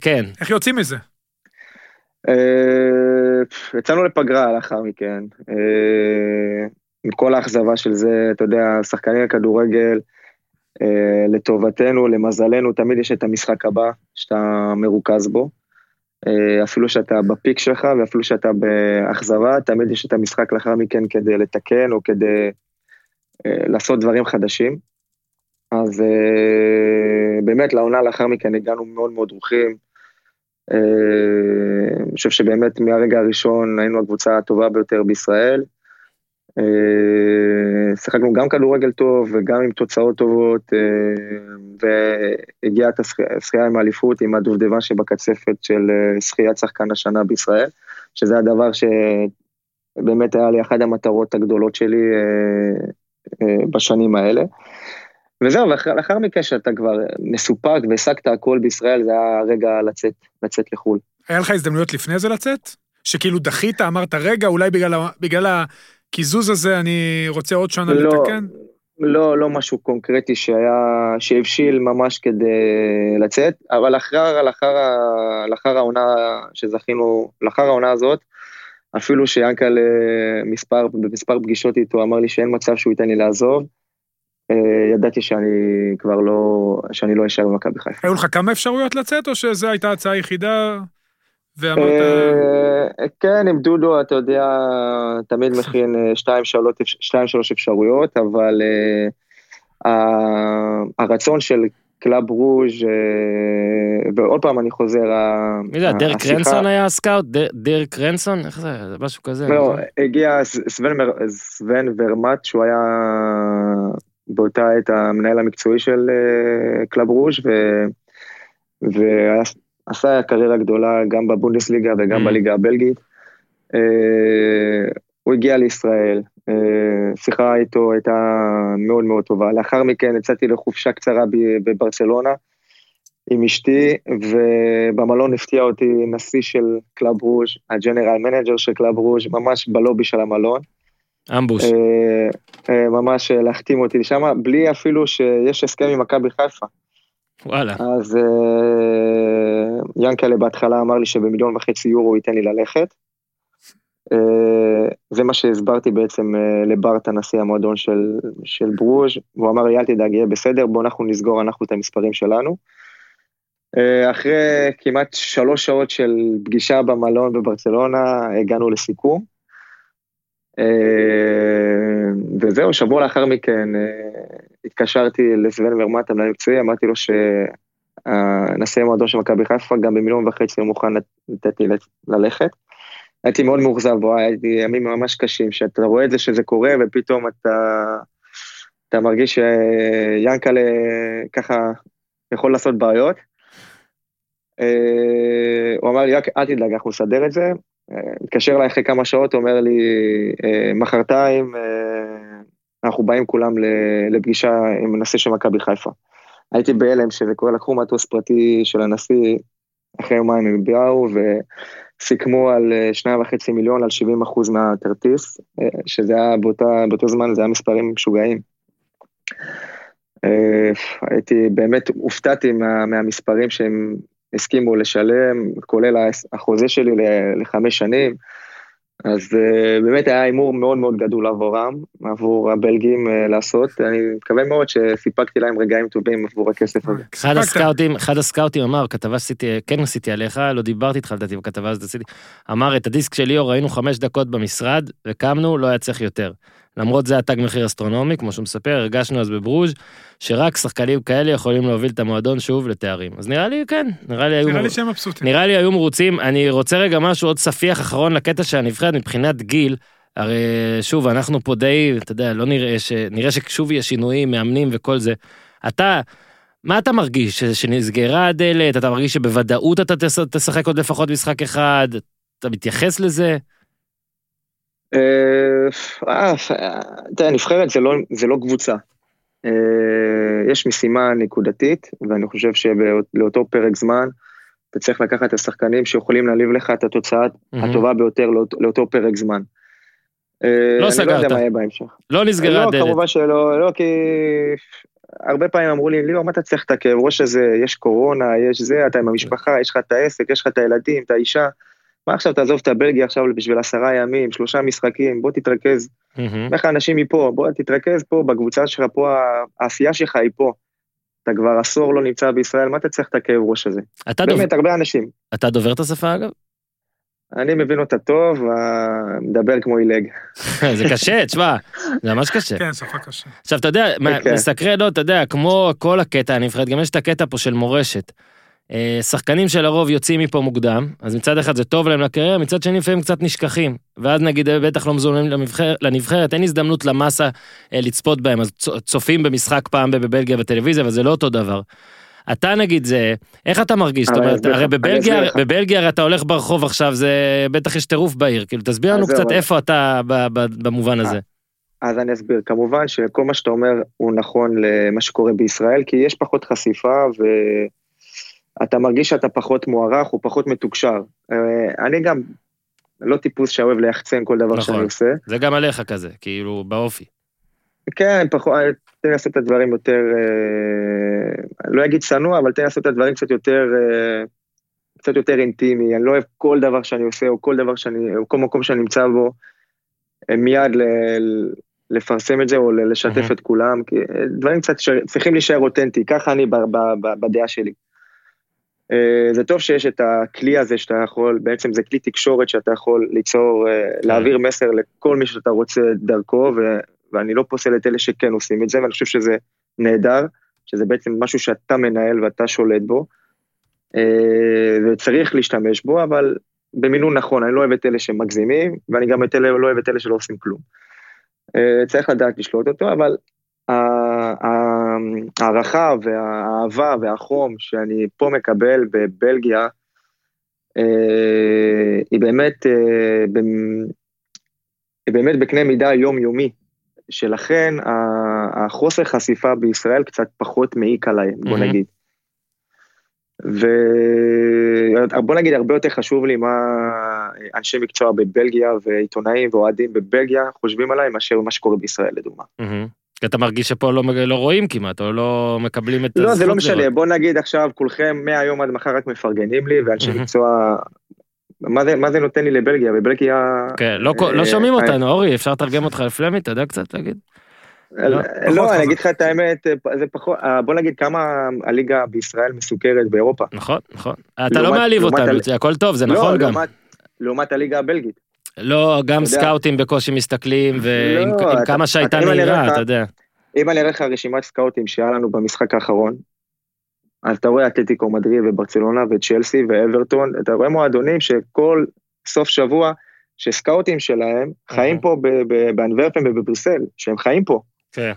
כן. איך יוצאים מזה? אה, יצאנו לפגרה לאחר מכן, אה, עם כל האכזבה של זה, אתה יודע, שחקני הכדורגל, אה, לטובתנו, למזלנו, תמיד יש את המשחק הבא שאתה מרוכז בו. אפילו שאתה בפיק שלך ואפילו שאתה באכזבה, תמיד יש את המשחק לאחר מכן כדי לתקן או כדי לעשות דברים חדשים. אז באמת לעונה לאחר מכן הגענו מאוד מאוד דרוכים. אני חושב שבאמת מהרגע הראשון היינו הקבוצה הטובה ביותר בישראל. אה, שיחקנו גם כדורגל טוב וגם עם תוצאות טובות, אה, והגיעה השחייה עם האליפות עם הדובדבן שבקצפת של אה, שחיית שחקן השנה בישראל, שזה הדבר שבאמת היה לי אחת המטרות הגדולות שלי בשנים האלה. וזהו, ולאחר מכן שאתה כבר מסופק והשגת הכל בישראל, זה היה הרגע לצאת, לצאת לחו"ל. היה לך הזדמנויות לפני זה לצאת? שכאילו דחית, אמרת, רגע, אולי בגלל, בגלל הקיזוז הזה אני רוצה עוד שנה לא, לתקן? לא, לא משהו קונקרטי שהיה, שהבשיל ממש כדי לצאת, אבל לאחר, לאחר, לאחר העונה שזכינו, לאחר העונה הזאת, אפילו שיאנקל מספר, במספר פגישות איתו אמר לי שאין מצב שהוא ייתן לי לעזוב, ידעתי שאני כבר לא, שאני לא אשאר במכבי חיפה. היו לך כמה אפשרויות לצאת, או שזו הייתה הצעה היחידה? ואמרת... אה, כן, עם דודו, אתה יודע, תמיד [laughs] מכין אה, שתיים, שלוש אפשרויות, אבל הרצון של קלאב ברוז' ועוד פעם אני חוזר, מי זה, דרק רנסון היה הסקאוט? דרק רנסון? איך זה? זה משהו כזה. לא, הגיע סוון ורמנט, שהוא היה באותה עת המנהל המקצועי של אה, קלאב ברוז' ועשה קריירה גדולה גם בבונדסליגה וגם אממ. בליגה הבלגית. אה, הוא הגיע לישראל, אה, שיחה איתו הייתה מאוד מאוד טובה. לאחר מכן יצאתי לחופשה קצרה בברצלונה עם אשתי, ובמלון הפתיע אותי נשיא של קלאב ברוז', ה general manager של קלאב ברוז', ממש בלובי של המלון. אמבוש. אה, אה, ממש אה, להחתים אותי לשם, בלי אפילו שיש הסכם עם מכבי חיפה. וואלה. אז ינקלה בהתחלה אמר לי שבמיליון וחצי יורו הוא ייתן לי ללכת. זה מה שהסברתי בעצם לברט, הנשיא המועדון של, של ברוז', והוא אמר לי אל תדאג, יהיה בסדר, בוא אנחנו נסגור אנחנו את המספרים שלנו. אחרי כמעט שלוש שעות של פגישה במלון בברצלונה, הגענו לסיכום. אה, וזהו, שבוע לאחר מכן אה, התקשרתי לסבן ורמט, המנהל מקצועי, אמרתי לו שנשיא המועדון של מכבי חיפה גם במיליון וחצי הוא מוכן לתת לי ללכת. הייתי מאוד מאוכזב הייתי ימים ממש קשים, שאתה רואה את זה שזה קורה ופתאום אתה, אתה מרגיש שיאנקלה ככה יכול לעשות בעיות. אה, הוא אמר לי, אל תדאג, אנחנו נסדר את זה, מתקשר אליי אחרי כמה שעות, אומר לי, אה, מחרתיים, אה, אנחנו באים כולם לפגישה עם הנשיא של מכבי חיפה. הייתי בהלם שזה קורה, לקחו מטוס פרטי של הנשיא, אחרי יומיים הם באו וסיכמו על אה, שניים וחצי מיליון, על 70 אחוז מהכרטיס, שזה היה באותה, באותו זמן, זה היה מספרים משוגעים. הייתי, באמת הופתעתי מה, מהמספרים שהם הסכימו לשלם, כולל החוזה שלי לחמש שנים. אז uh, באמת היה הימור מאוד מאוד גדול עבורם, עבור הבלגים uh, לעשות, אני מקווה מאוד שסיפקתי להם רגעים טובים עבור הכסף הזה. אחד הסקאוטים, אחד הסקאוטים אמר, כתבה שעשיתי, כן עשיתי עליך, לא דיברתי איתך לדעתי בכתבה הזאת עשיתי, אמר את הדיסק של ליאור ראינו חמש דקות במשרד, וקמנו, לא היה צריך יותר. למרות זה התג מחיר אסטרונומי, כמו שהוא מספר, הרגשנו אז בברוז' שרק שחקנים כאלה יכולים להוביל את המועדון שוב לתארים. אז נראה לי, כן, נראה לי היו... נראה לי שהם מבסוטים. נראה לי היו מרוצים. אני רוצה רגע משהו, עוד ספיח אחרון לקטע של הנבחרת מבחינת גיל. הרי שוב, אנחנו פה די, אתה יודע, לא נראה ש... נראה ששוב יהיה שינויים, מאמנים וכל זה. אתה, מה אתה מרגיש? שנסגרה הדלת? אתה מרגיש שבוודאות אתה תשחק עוד לפחות משחק אחד? אתה מתייחס לזה? אה, אה, תראה, נבחרת זה לא קבוצה. אה, יש משימה נקודתית, ואני חושב שלאותו פרק זמן, אתה צריך לקחת את השחקנים שיכולים להעליב לך את התוצאה הטובה ביותר לאותו פרק זמן. לא סגרת. אני לא יודע מה יהיה בהמשך. לא נסגרה הדלת. לא, כמובן שלא, לא, כי הרבה פעמים אמרו לי, ליאור, מה אתה צריך את הכאב ראש הזה, יש קורונה, יש זה, אתה עם המשפחה, יש לך את העסק, יש לך את הילדים, את האישה. מה עכשיו תעזוב את הבלגיה עכשיו בשביל עשרה ימים, שלושה משחקים, בוא תתרכז. אומר לך אנשים מפה, בוא תתרכז פה בקבוצה שלך, פה העשייה שלך היא פה. אתה כבר עשור לא נמצא בישראל, מה אתה צריך את הכאב ראש הזה? אתה באמת, דובר... הרבה אנשים. אתה דובר את השפה אגב? אני מבין אותה טוב, מדבר כמו עילג. [laughs] זה קשה, תשמע, זה ממש קשה. כן, שפה קשה. עכשיו, אתה יודע, כן. מסקרן, לא, אתה יודע, כמו כל הקטע הנבחרת, גם יש את הקטע פה של מורשת. אה, שחקנים שלרוב יוצאים מפה מוקדם, אז מצד אחד זה טוב להם לקריירה, מצד שני לפעמים קצת נשכחים. ואז נגיד בטח לא מזומנים לנבחרת, לנבחרת, אין הזדמנות למאסה אה, לצפות בהם, אז צופים במשחק פעם בבלגיה בטלוויזיה, אבל זה לא אותו דבר. אתה נגיד זה, איך אתה מרגיש? זאת אומרת, הרי בבלגיה, בבלגיה אתה הולך ברחוב עכשיו, זה בטח יש טירוף בעיר, כאילו תסביר לנו קצת איפה אתה במובן הזה. אז אני אסביר, כמובן שכל מה שאתה אומר הוא נכון למה שקורה בישראל, כי יש פחות חשיפה ואתה מרגיש שאתה פחות מוערך או פחות מתוקשר. אה, אני גם לא טיפוס שאוהב ליחצן כל דבר נכון. שאני עושה. זה גם עליך כזה, כאילו באופי. כן, פחות, תן לעשות את הדברים יותר, אה, לא אגיד צנוע, אבל תן לעשות את הדברים קצת יותר, אה, קצת יותר אינטימי, אני לא אוהב כל דבר שאני עושה, או כל דבר שאני, או כל מקום שאני נמצא בו, מיד ל, לפרסם את זה, או לשתף את כולם, כי דברים קצת צריכים להישאר אותנטי, ככה אני בדעה שלי. זה טוב שיש את הכלי הזה שאתה יכול, בעצם זה כלי תקשורת שאתה יכול ליצור, כן. להעביר מסר לכל מי שאתה רוצה דרכו, ואני לא פוסל את אלה שכן עושים את זה, ואני חושב שזה נהדר, שזה בעצם משהו שאתה מנהל ואתה שולט בו, אה, וצריך להשתמש בו, אבל במינון נכון, אני לא אוהב את אלה שמגזימים, ואני גם את אלה, לא אוהב את אלה שלא עושים כלום. אה, צריך לדעת לשלוט אותו, אבל ההערכה והאהבה והחום שאני פה מקבל בבלגיה, אה, היא באמת, היא באמת בקנה מידה יומיומי. שלכן החוסר חשיפה בישראל קצת פחות מעיק עליי, בוא נגיד. ובוא נגיד, הרבה יותר חשוב לי מה אנשי מקצוע בבלגיה ועיתונאים ואוהדים בבלגיה חושבים עליי מאשר מה שקורה בישראל, לדוגמה. כי אתה מרגיש שפה לא, לא רואים כמעט, או לא מקבלים את לא, זה לא משנה, בוא נגיד עכשיו כולכם מהיום עד מחר רק מפרגנים לי, ואנשי מקצוע מה זה, מה זה נותן לי לבלגיה? בבלגיה... כן, לא, לא אה, שומעים אה, אותנו, אורי, אפשר לתרגם אותך לפלמית? אתה יודע קצת להגיד? לא, לא אני אגיד לך את האמת, זה פחות, אה, בוא נגיד כמה הליגה בישראל מסוכרת באירופה. נכון, נכון. אתה לא מעליב אותנו, הכל טוב, זה נכון גם. לעומת הליגה הבלגית. לא, גם סקאוטים בקושי מסתכלים, ועם כמה שהייתה נהירה, אתה יודע. אם אני אראה לך רשימת סקאוטים שהיה לנו במשחק האחרון, אז אתה רואה אתלטיקו מדריד וברצלונה וצ'לסי ואברטון, אתה רואה מועדונים שכל סוף שבוע, שסקאוטים שלהם חיים פה באנוורפן ובבריסל, שהם חיים פה. כן.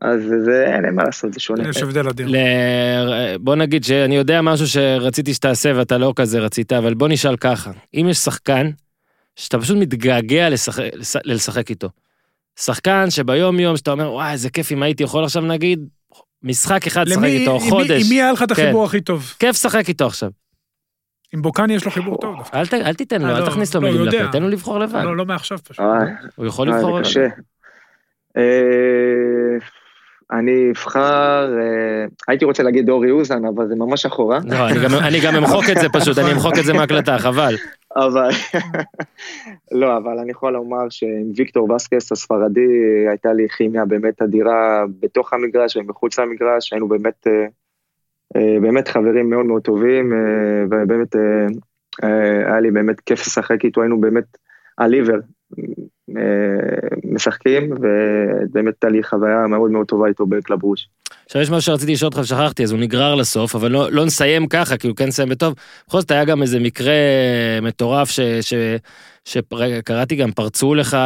אז זה, אין מה לעשות, זה שונה. יש הבדל אדיר. בוא נגיד שאני יודע משהו שרציתי שתעשה ואתה לא כזה רצית, אבל בוא נשאל ככה, אם יש שחקן שאתה פשוט מתגעגע לשחק, לשחק איתו, שחקן שביום יום שאתה אומר וואי איזה כיף אם הייתי יכול עכשיו נגיד משחק אחד לשחק איתו, חודש. עם מי היה לך את החיבור כן. הכי טוב? כיף לשחק איתו עכשיו. עם בוקני יש לו חיבור טוב. אל תיתן לו, אל לא, תכניס לו לא, מילים לפה, תן לו לבחור לבד. לא, לא מעכשיו פשוט. הוא יכול לבחור לבד. אני אבחר, אה, הייתי רוצה להגיד אורי אוזן, אבל זה ממש אחורה. לא, אני גם אמחוק את זה פשוט, אני אמחוק את זה מהקלטה, חבל. אבל, [laughs] לא, אבל אני יכול לומר שעם ויקטור וסקס הספרדי הייתה לי כימיה באמת אדירה בתוך המגרש ומחוץ למגרש, היינו באמת, אה, אה, באמת חברים מאוד מאוד טובים, ובאמת היה לי באמת כיף לשחק איתו, היינו באמת על עיוור, משחקים, ובאמת הייתה לי חוויה מאוד מאוד טובה איתו בקלאב ברוז'. עכשיו יש משהו שרציתי לשאול אותך ושכחתי, אז הוא נגרר לסוף, אבל לא, לא נסיים ככה, כאילו כן נסיים בטוב. בכל זאת היה גם איזה מקרה מטורף ש... ש... שקראתי גם פרצו לך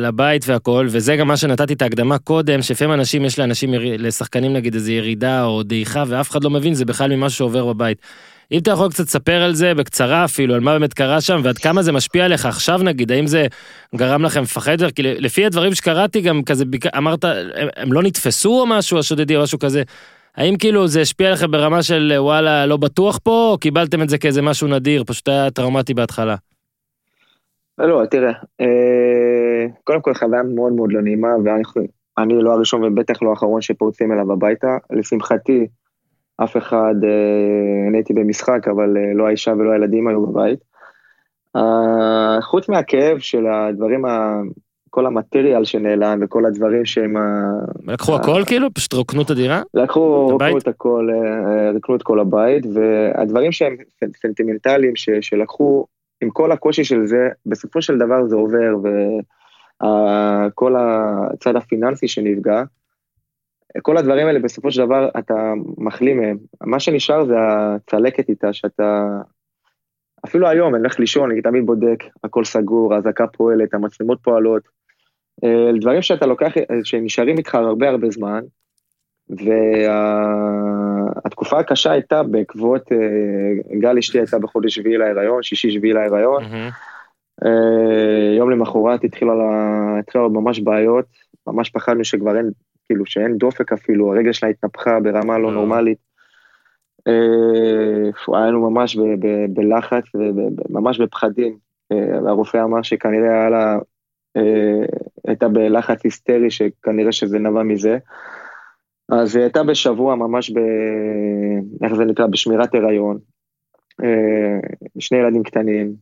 לבית והכל וזה גם מה שנתתי את ההקדמה קודם שלפעמים אנשים יש לאנשים לשחקנים נגיד איזה ירידה או דעיכה ואף אחד לא מבין זה בכלל ממשהו שעובר בבית. אם אתה יכול קצת לספר על זה בקצרה אפילו, על מה באמת קרה שם, ועד כמה זה משפיע עליך עכשיו נגיד, האם זה גרם לכם לפחד, כי לפי הדברים שקראתי גם כזה, אמרת, הם, הם לא נתפסו או משהו, השודדים או משהו כזה, האם כאילו זה השפיע עליכם ברמה של וואלה, לא בטוח פה, או קיבלתם את זה כאיזה משהו נדיר, פשוט היה טראומטי בהתחלה? לא, תראה, אה, קודם כל חוויה מאוד מאוד לא נעימה, ואני לא הראשון ובטח לא האחרון שפורצים אליו הביתה. לשמחתי, אף אחד, אה, אני הייתי במשחק, אבל אה, לא האישה ולא הילדים היו בבית. חוץ מהכאב של הדברים כל המטריאל שנעלם וכל הדברים שהם ה... לקחו הכל כאילו? פשוט רוקנו את הדירה? לקחו, רוקנו את הכל, רוקנו את כל הבית, והדברים שהם סנטימנטליים שלקחו, עם כל הקושי של זה, בסופו של דבר זה עובר, וכל הצד הפיננסי שנפגע, כל הדברים האלה בסופו של דבר אתה מחלים מהם. מה שנשאר זה הצלקת איתה, שאתה... אפילו היום, אני הולך לישון, אני תמיד בודק, הכל סגור, האזעקה פועלת, המצלמות פועלות. אה, דברים שאתה לוקח, שנשארים איתך הרבה הרבה זמן, והתקופה הקשה הייתה בעקבות, אה, גל אשתי הייתה בחודש שביעי להיריון, שישי שביעי להיריון. Mm-hmm. יום למחרת התחילו ממש בעיות, ממש פחדנו שכבר אין כאילו שאין דופק אפילו, הרגל שלה התנפחה ברמה לא אה. נורמלית. אה, היינו ממש בלחץ וממש בפחדים, אה, והרופא אמר שכנראה היה לה, הייתה בלחץ היסטרי, שכנראה שזה נבע מזה. אז היא הייתה בשבוע ממש ב... איך זה נקרא? בשמירת הריון. שני ילדים קטנים,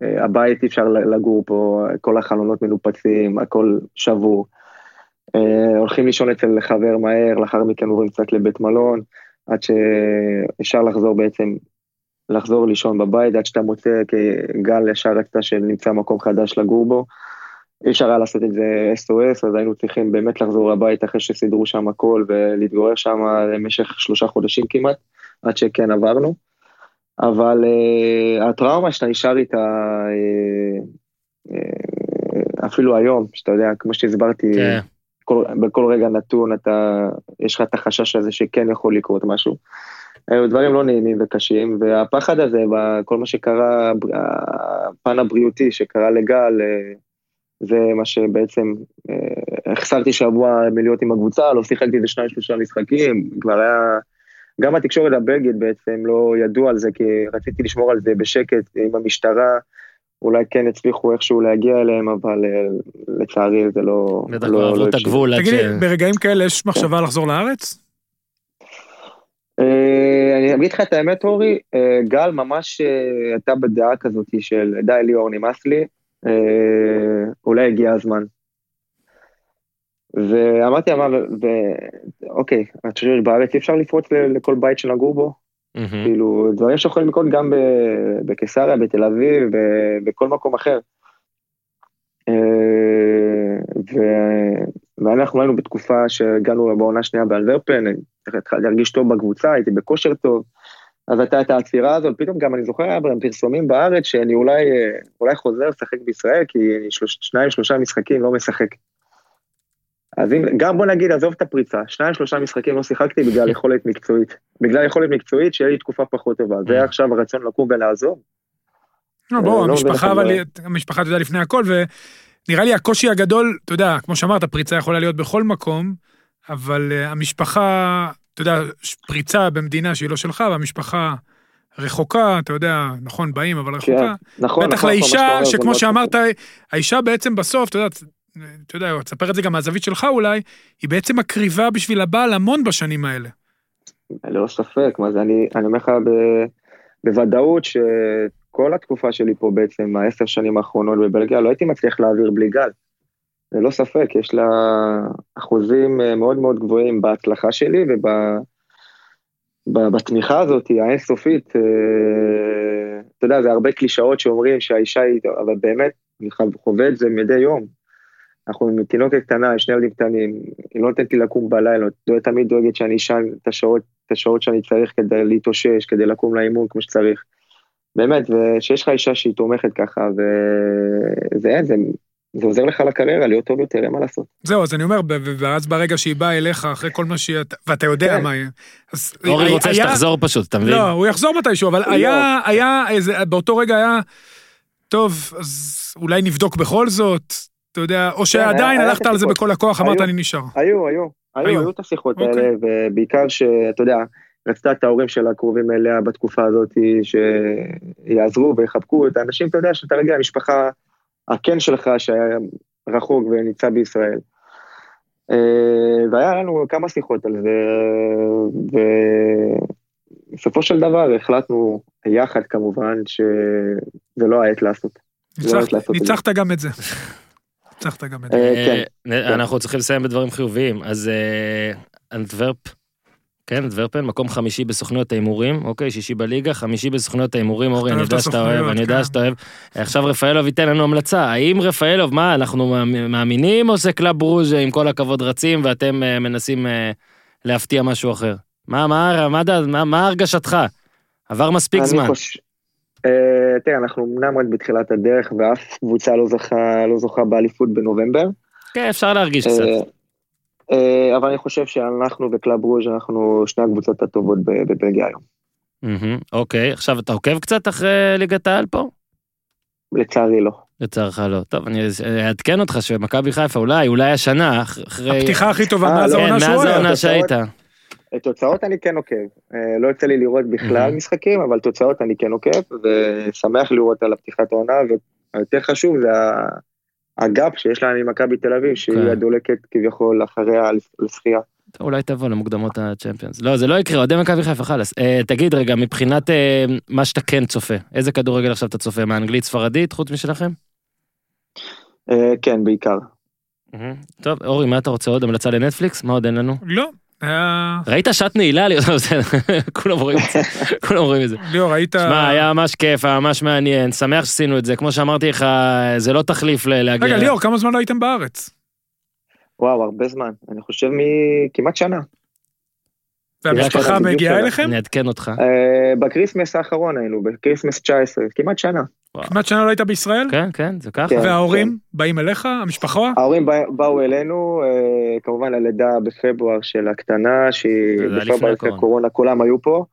הבית אי אפשר לגור פה, כל החלונות מנופצים, הכל שבור. אה, הולכים לישון אצל חבר מהר, לאחר מכן עוברים קצת לבית מלון, עד שאפשר לחזור בעצם, לחזור לישון בבית, עד שאתה מוצא, כי גל ישר רצתה שנמצא מקום חדש לגור בו. אי אפשר היה לעשות את זה SOS, אז היינו צריכים באמת לחזור לבית אחרי שסידרו שם הכל ולהתגורר שם למשך שלושה חודשים כמעט, עד שכן עברנו. אבל uh, הטראומה שאתה נשאר איתה, uh, uh, אפילו היום, שאתה יודע, כמו שהסברתי, כן. כל, בכל רגע נתון אתה, יש לך את החשש הזה שכן יכול לקרות משהו. היו דברים לא נעימים וקשים, והפחד הזה, כל מה שקרה, הפן הבריאותי שקרה לגל, אה, זה מה שבעצם, אה, החסרתי שבוע מלהיות עם הקבוצה, לא שיחקתי איזה שניים שלושה משחקים, כבר היה, גם התקשורת הבלגית בעצם לא ידעו על זה, כי רציתי לשמור על זה בשקט עם המשטרה, אולי כן הצליחו איכשהו להגיע אליהם, אבל אה, לצערי זה לא... בטח לא עברו את הגבול. תגיד לי, ברגעים כאלה יש מחשבה לחזור לארץ? אה, אני אגיד לך את האמת, אורי, אה, גל ממש הייתה בדעה כזאת של די ליאור, נמאס לי, אולי הגיע הזמן. ואמרתי, אוקיי, אני חושב שבארץ אי אפשר לפרוץ לכל בית שנגעו בו. כאילו, דברים שיכולים לקרות גם בקיסריה, בתל אביב, בכל מקום אחר. אה, ו... ואנחנו היינו בתקופה שהגענו בעונה שנייה באלוורפן, התחלתי להרגיש טוב בקבוצה, הייתי בכושר טוב, אז הייתה את העצירה הזאת, פתאום גם אני זוכר היה פרסומים בארץ שאני אולי, אולי חוזר לשחק בישראל, כי שניים שלושה משחקים לא משחק. אז אם, גם בוא נגיד, עזוב את הפריצה, שניים שלושה משחקים לא שיחקתי בגלל יכולת מקצועית. בגלל יכולת מקצועית שיהיה לי תקופה פחות טובה. זה mm. עכשיו הרצון לקום ולעזוב. לא, בוא, אה, לא המשפחה, אבל המשפחה, אתה יודע, לפני הכל, ונראה לי הקושי הגדול, אתה יודע, כמו שאמרת, פריצה יכולה להיות בכל מקום, אבל uh, המשפחה, אתה יודע, פריצה במדינה שהיא לא שלך, והמשפחה רחוקה, אתה יודע, נכון, באים, אבל רחוקה. כן, נכון, בטח נכון, לאישה, שכמו שאמרת, האישה בעצם בסוף, אתה יודע, אתה יודע, תספר את זה גם מהזווית שלך אולי, היא בעצם מקריבה בשביל הבעל המון בשנים האלה. ללא ספק, מה זה, אני, אני אומר לך בוודאות שכל התקופה שלי פה בעצם, העשר שנים האחרונות בבלגיה, לא הייתי מצליח להעביר בלי גל. ללא ספק, יש לה אחוזים אה, מאוד מאוד גבוהים בהצלחה שלי ובתמיכה הזאת, האינסופית. אה, אתה יודע, זה הרבה קלישאות שאומרים שהאישה היא, אבל באמת, אני חווה את זה מדי יום. אנחנו עם תינוקת קטנה, שני ילדים קטנים, היא לא נותנת לי לקום בלילה, היא תמיד דואגת שאני אשן את השעות, את השעות שאני צריך כדי להתאושש, כדי לקום לאימון כמו שצריך. באמת, ושיש לך אישה שהיא תומכת ככה, וזה אין, זה, זה עוזר לך לקריירה להיות טוב יותר, אין מה לעשות. זהו, אז אני אומר, ואז ברגע שהיא באה אליך, אחרי כל מה שהיא... ואתה יודע כן. מה יהיה. אורי רוצה היה... שתחזור פשוט, אתה מבין? לא, הוא יחזור מתישהו, אבל לא. היה, היה, איזה, באותו רגע היה, טוב, אז אולי נבדוק בכל זאת, אתה יודע, או כן, שעדיין הלכת על זה בכל הכוח, אמרת אני נשאר. היו, היו, היו, היו את השיחות אוקיי. האלה, ובעיקר שאתה יודע, רצתה את ההורים שלה קרובים אליה בתקופה הזאת, שיעזרו ויחבקו את האנשים, אתה יודע, שאתה רגיל, המשפחה, הקן שלך שהיה רחוק ונמצא בישראל. אה, והיה לנו כמה שיחות על זה, ובסופו של דבר החלטנו יחד כמובן שזה לא העת לעשות. ניצחת גם את זה. הצלחת גם את זה. כן. אנחנו צריכים לסיים בדברים חיוביים, אז אנטוורפ כן, דברפן, מקום חמישי בסוכנויות ההימורים, אוקיי, שישי בליגה, חמישי בסוכנויות ההימורים, אורי, אני יודע שאתה אוהב, אני יודע כן. שאתה אוהב. עכשיו רפאלוב ייתן לנו המלצה, האם רפאלוב, מה, אנחנו מאמינים או זה קלאב ברוז' עם כל הכבוד רצים ואתם מנסים להפתיע משהו אחר? מה, מה, מה, מה, מה הרגשתך? עבר מספיק זמן. חוש... אה, תראה, אנחנו אמנם רק בתחילת הדרך ואף קבוצה לא זוכה, לא זוכה באליפות בנובמבר. כן, אפשר להרגיש קצת. אה, אבל אני חושב שאנחנו וקלאב ברוז' אנחנו שני הקבוצות הטובות בבלגיה היום. אוקיי, עכשיו אתה עוקב קצת אחרי ליגת העל פה? לצערי לא. לצערך לא. טוב, אני אעדכן אותך שמכבי חיפה אולי, אולי השנה, אחרי... הפתיחה הכי טובה מאז אה, העונה שהוא היה. מאז העונה שהיית. תוצאות אני כן עוקב. אה, לא יוצא לי לראות בכלל משחקים, אבל תוצאות אני כן עוקב, ושמח לראות על הפתיחת העונה, והיותר חשוב זה הגאפ שיש להם עם מכבי תל אביב, שהיא כן. הדולקת כביכול אחריה לזכייה. אולי תבוא למוקדמות הצ'מפיונס. לא, זה לא יקרה, אוהדי מכבי חיפה חלאס. אה, תגיד רגע, מבחינת אה, מה שאתה כן צופה, איזה כדורגל עכשיו אתה צופה? מאנגלית ספרדית, חוץ משלכם? אה, כן, בעיקר. טוב, אורי, מה אתה רוצה עוד? המלצה לנטפליקס? מה עוד אין לנו? לא, ראית שעת נעילה? [laughs] כולם רואים את זה, כולם רואים את זה. [laughs] ליאור, ראית... שמע, היה ממש כיף, היה ממש מעניין, שמח שעשינו את זה, כמו שאמרתי לך, זה לא תחליף להגיע... רגע, ליאור, כמה זמן לא הייתם בארץ? וואו, הרבה זמן, אני חושב מכמעט שנה. והמשפחה מגיעה אליכם? נעדכן אותך. אה, ב Christmas האחרון היינו, ב Christmas 19, כמעט שנה. כמעט שנה לא היית בישראל? כן, כן, זה ככה. כן, וההורים כן. באים אליך, המשפחה? ההורים באו אלינו, אה, כמובן הלידה בפברואר של הקטנה, שהיא בפברואר לפני הקורונה, כולם היו פה.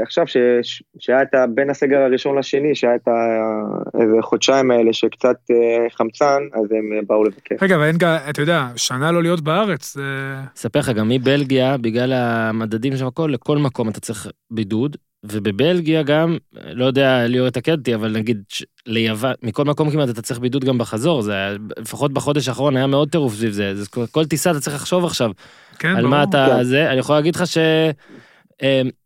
ועכשיו שהיה את בין הסגר הראשון לשני, שהיה את איזה חודשיים האלה שקצת אה, חמצן, אז הם באו לבקר. רגע, ואין גם, אתה יודע, שנה לא להיות בארץ. אספר לך, גם מבלגיה, בגלל המדדים שם הכל, לכל מקום אתה צריך בידוד, ובבלגיה גם, לא יודע, ליאור יתקד אותי, אבל נגיד ליוון, מכל מקום כמעט אתה צריך בידוד גם בחזור, זה לפחות בחודש האחרון היה מאוד טירוף סביב זה, זה כל טיסה אתה צריך לחשוב עכשיו. כן, על ברור. מה אתה, כן. זה, אני יכול להגיד לך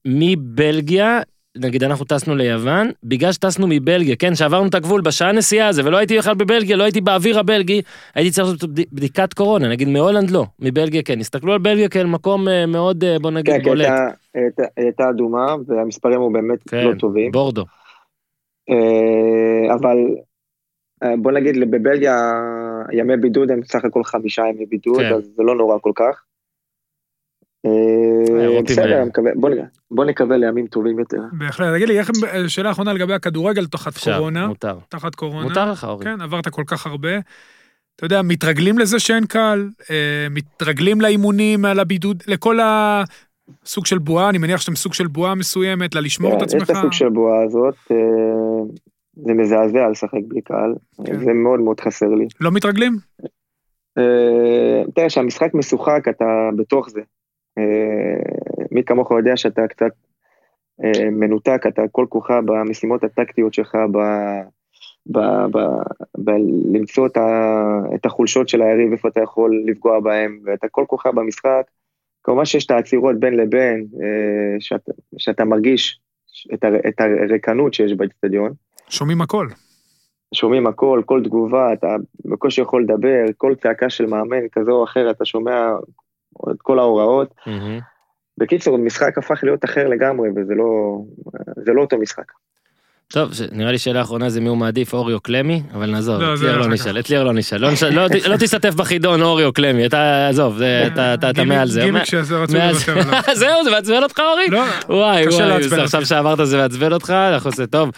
שמבלגיה, אמ, נגיד אנחנו טסנו ליוון, בגלל שטסנו מבלגיה, כן, שעברנו את הגבול בשעה נסיעה הזה, ולא הייתי בכלל בבלגיה, לא הייתי באוויר הבלגי, הייתי צריך לעשות בדיקת קורונה, נגיד מהולנד לא, מבלגיה כן, הסתכלו על בלגיה כאל מקום אה, מאוד, אה, בוא נגיד, כן, בולט. כן, הייתה אדומה, והמספרים הוא באמת כן, לא טובים. בורדו. אה, אבל בוא נגיד, בבלגיה ימי בידוד הם סך הכל חמישה ימי בידוד, כן. אז זה לא נורא כל כך. אה, בסדר, בוא נקווה לימים טובים יותר. בהחלט, תגיד לי, שאלה אחרונה לגבי הכדורגל תחת קורונה. מותר. תחת קורונה. מותר לך, אורי. כן, עברת כל כך הרבה. אתה יודע, מתרגלים לזה שאין קהל, אה, מתרגלים לאימונים, על הבידוד, לכל הסוג של בועה, אני מניח שאתם סוג של בועה מסוימת, ללשמור את עצמך. יש את הסוג של בועה הזאת, אה, זה מזעזע לשחק בלי קהל, כן. זה מאוד מאוד חסר לי. לא מתרגלים? תראה, כשהמשחק משוחק, אתה בתוך זה. אה, מי כמוך יודע שאתה קצת אה, מנותק, אתה כל כוחה במשימות הטקטיות שלך, ב... ב, ב, ב, למצוא את, ה, את החולשות של היריב, איפה אתה יכול לפגוע בהם, ואתה כל כוחה במשחק. כמובן שיש את העצירות בין לבין, אה, שאת, שאתה מרגיש את, ה, את הריקנות שיש באצטדיון. שומעים הכל. שומעים הכל, כל תגובה, אתה בקושי יכול לדבר, כל צעקה של מאמן כזה או אחר, אתה שומע את כל ההוראות. Mm-hmm. בקיצור, המשחק הפך להיות אחר לגמרי, וזה לא, לא אותו משחק. טוב, נראה לי שאלה אחרונה זה מי הוא מעדיף, אורי או קלמי, אבל נעזוב, את ליאר לא נשאל, את ליאר לא נשאל, לא, לא, לא תשתתף בחידון אורי או קלמי, אתה, עזוב, אתה מעל זה. גימיק שזה רצוי לוותר עליו. [laughs] זהו, זה מעצבן אותך אורי? לא, וואי, וואי, עכשיו שאמרת זה מעצבן אותך, אנחנו עושים טוב.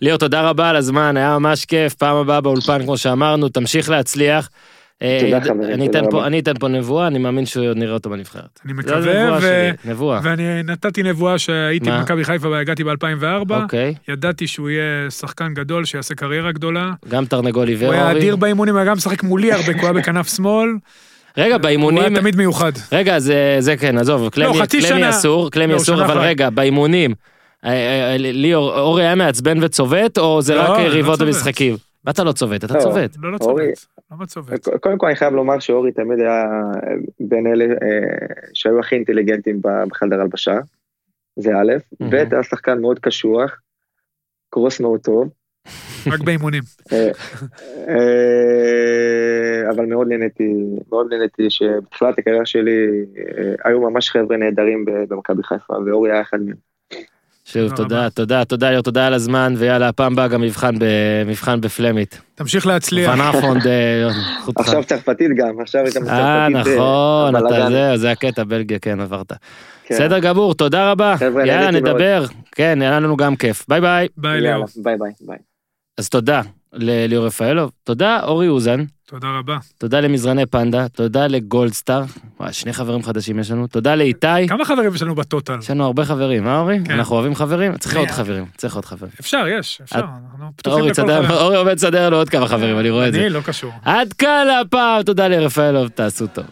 ליאור, תודה רבה על הזמן, היה ממש כיף, פעם הבאה באולפן, כמו שאמרנו, תמשיך להצליח. אה, תודה חברים. אני אתן פה נבואה, אני מאמין שהוא נראה אותו בנבחרת. אני מקווה, ואני נתתי נבואה שהייתי במכבי חיפה והגעתי ב-2004. אוקיי. ידעתי שהוא יהיה שחקן גדול, שיעשה קריירה גדולה. גם תרנגול עיוור, הוא היה אדיר באימונים, היה גם משחק מולי הרבה, כי הוא היה בכנף שמאל. רגע, באימונים... הוא היה תמיד מיוחד. רגע, זה כן, עזוב, לא, קלמי אסור, קלמי לא, אסור, אבל רגע, באימונים. אה, אה, ליאור, אורי היה מעצבן וצובט, או זה רק יריבות במשחקים? ואתה לא צובט, אתה צובט. לא, לא צובט, לא צובט. קודם כל אני חייב לומר שאורי תמיד היה בין אלה אה, שהיו הכי אינטליגנטים בחדר הלבשה, זה א', ב', היה שחקן מאוד קשוח, קרוס מאוד טוב, רק באימונים. אבל מאוד נהניתי, מאוד נהניתי שבתחילת הקריירה שלי היו ממש חבר'ה נהדרים במכבי חיפה, ואורי היה אחד מהם. שוב, תודה, תודה, תודה, ליאור, תודה על הזמן, ויאללה, הפעם הבאה גם מבחן בפלמית. תמשיך להצליח. [laughs] עכשיו צרפתית גם, עכשיו גם אה, נכון, אתה זה, זה הקטע, בלגיה, כן, עברת. כן. בסדר גמור, תודה רבה. יאללה, נדבר. כן, היה לנו גם כיף. ביי ביי. ביי, ליאור. ביי ביי. אז תודה לליאור רפאלוב, תודה אורי אוזן. תודה רבה. תודה למזרני פנדה, תודה לגולדסטאר, וואי, שני חברים חדשים יש לנו, תודה לאיתי. כמה חברים יש לנו בטוטל? יש לנו הרבה חברים, אה אורי? כן. אנחנו אוהבים חברים? צריך עוד חברים, צריך עוד חברים. אפשר, יש, אפשר, אנחנו פתוחים לכל חברים. אורי עובד לסדר לו עוד כמה חברים, אני רואה את זה. אני לא קשור. עד כאן הפעם, תודה לרפאלוב, תעשו טוב.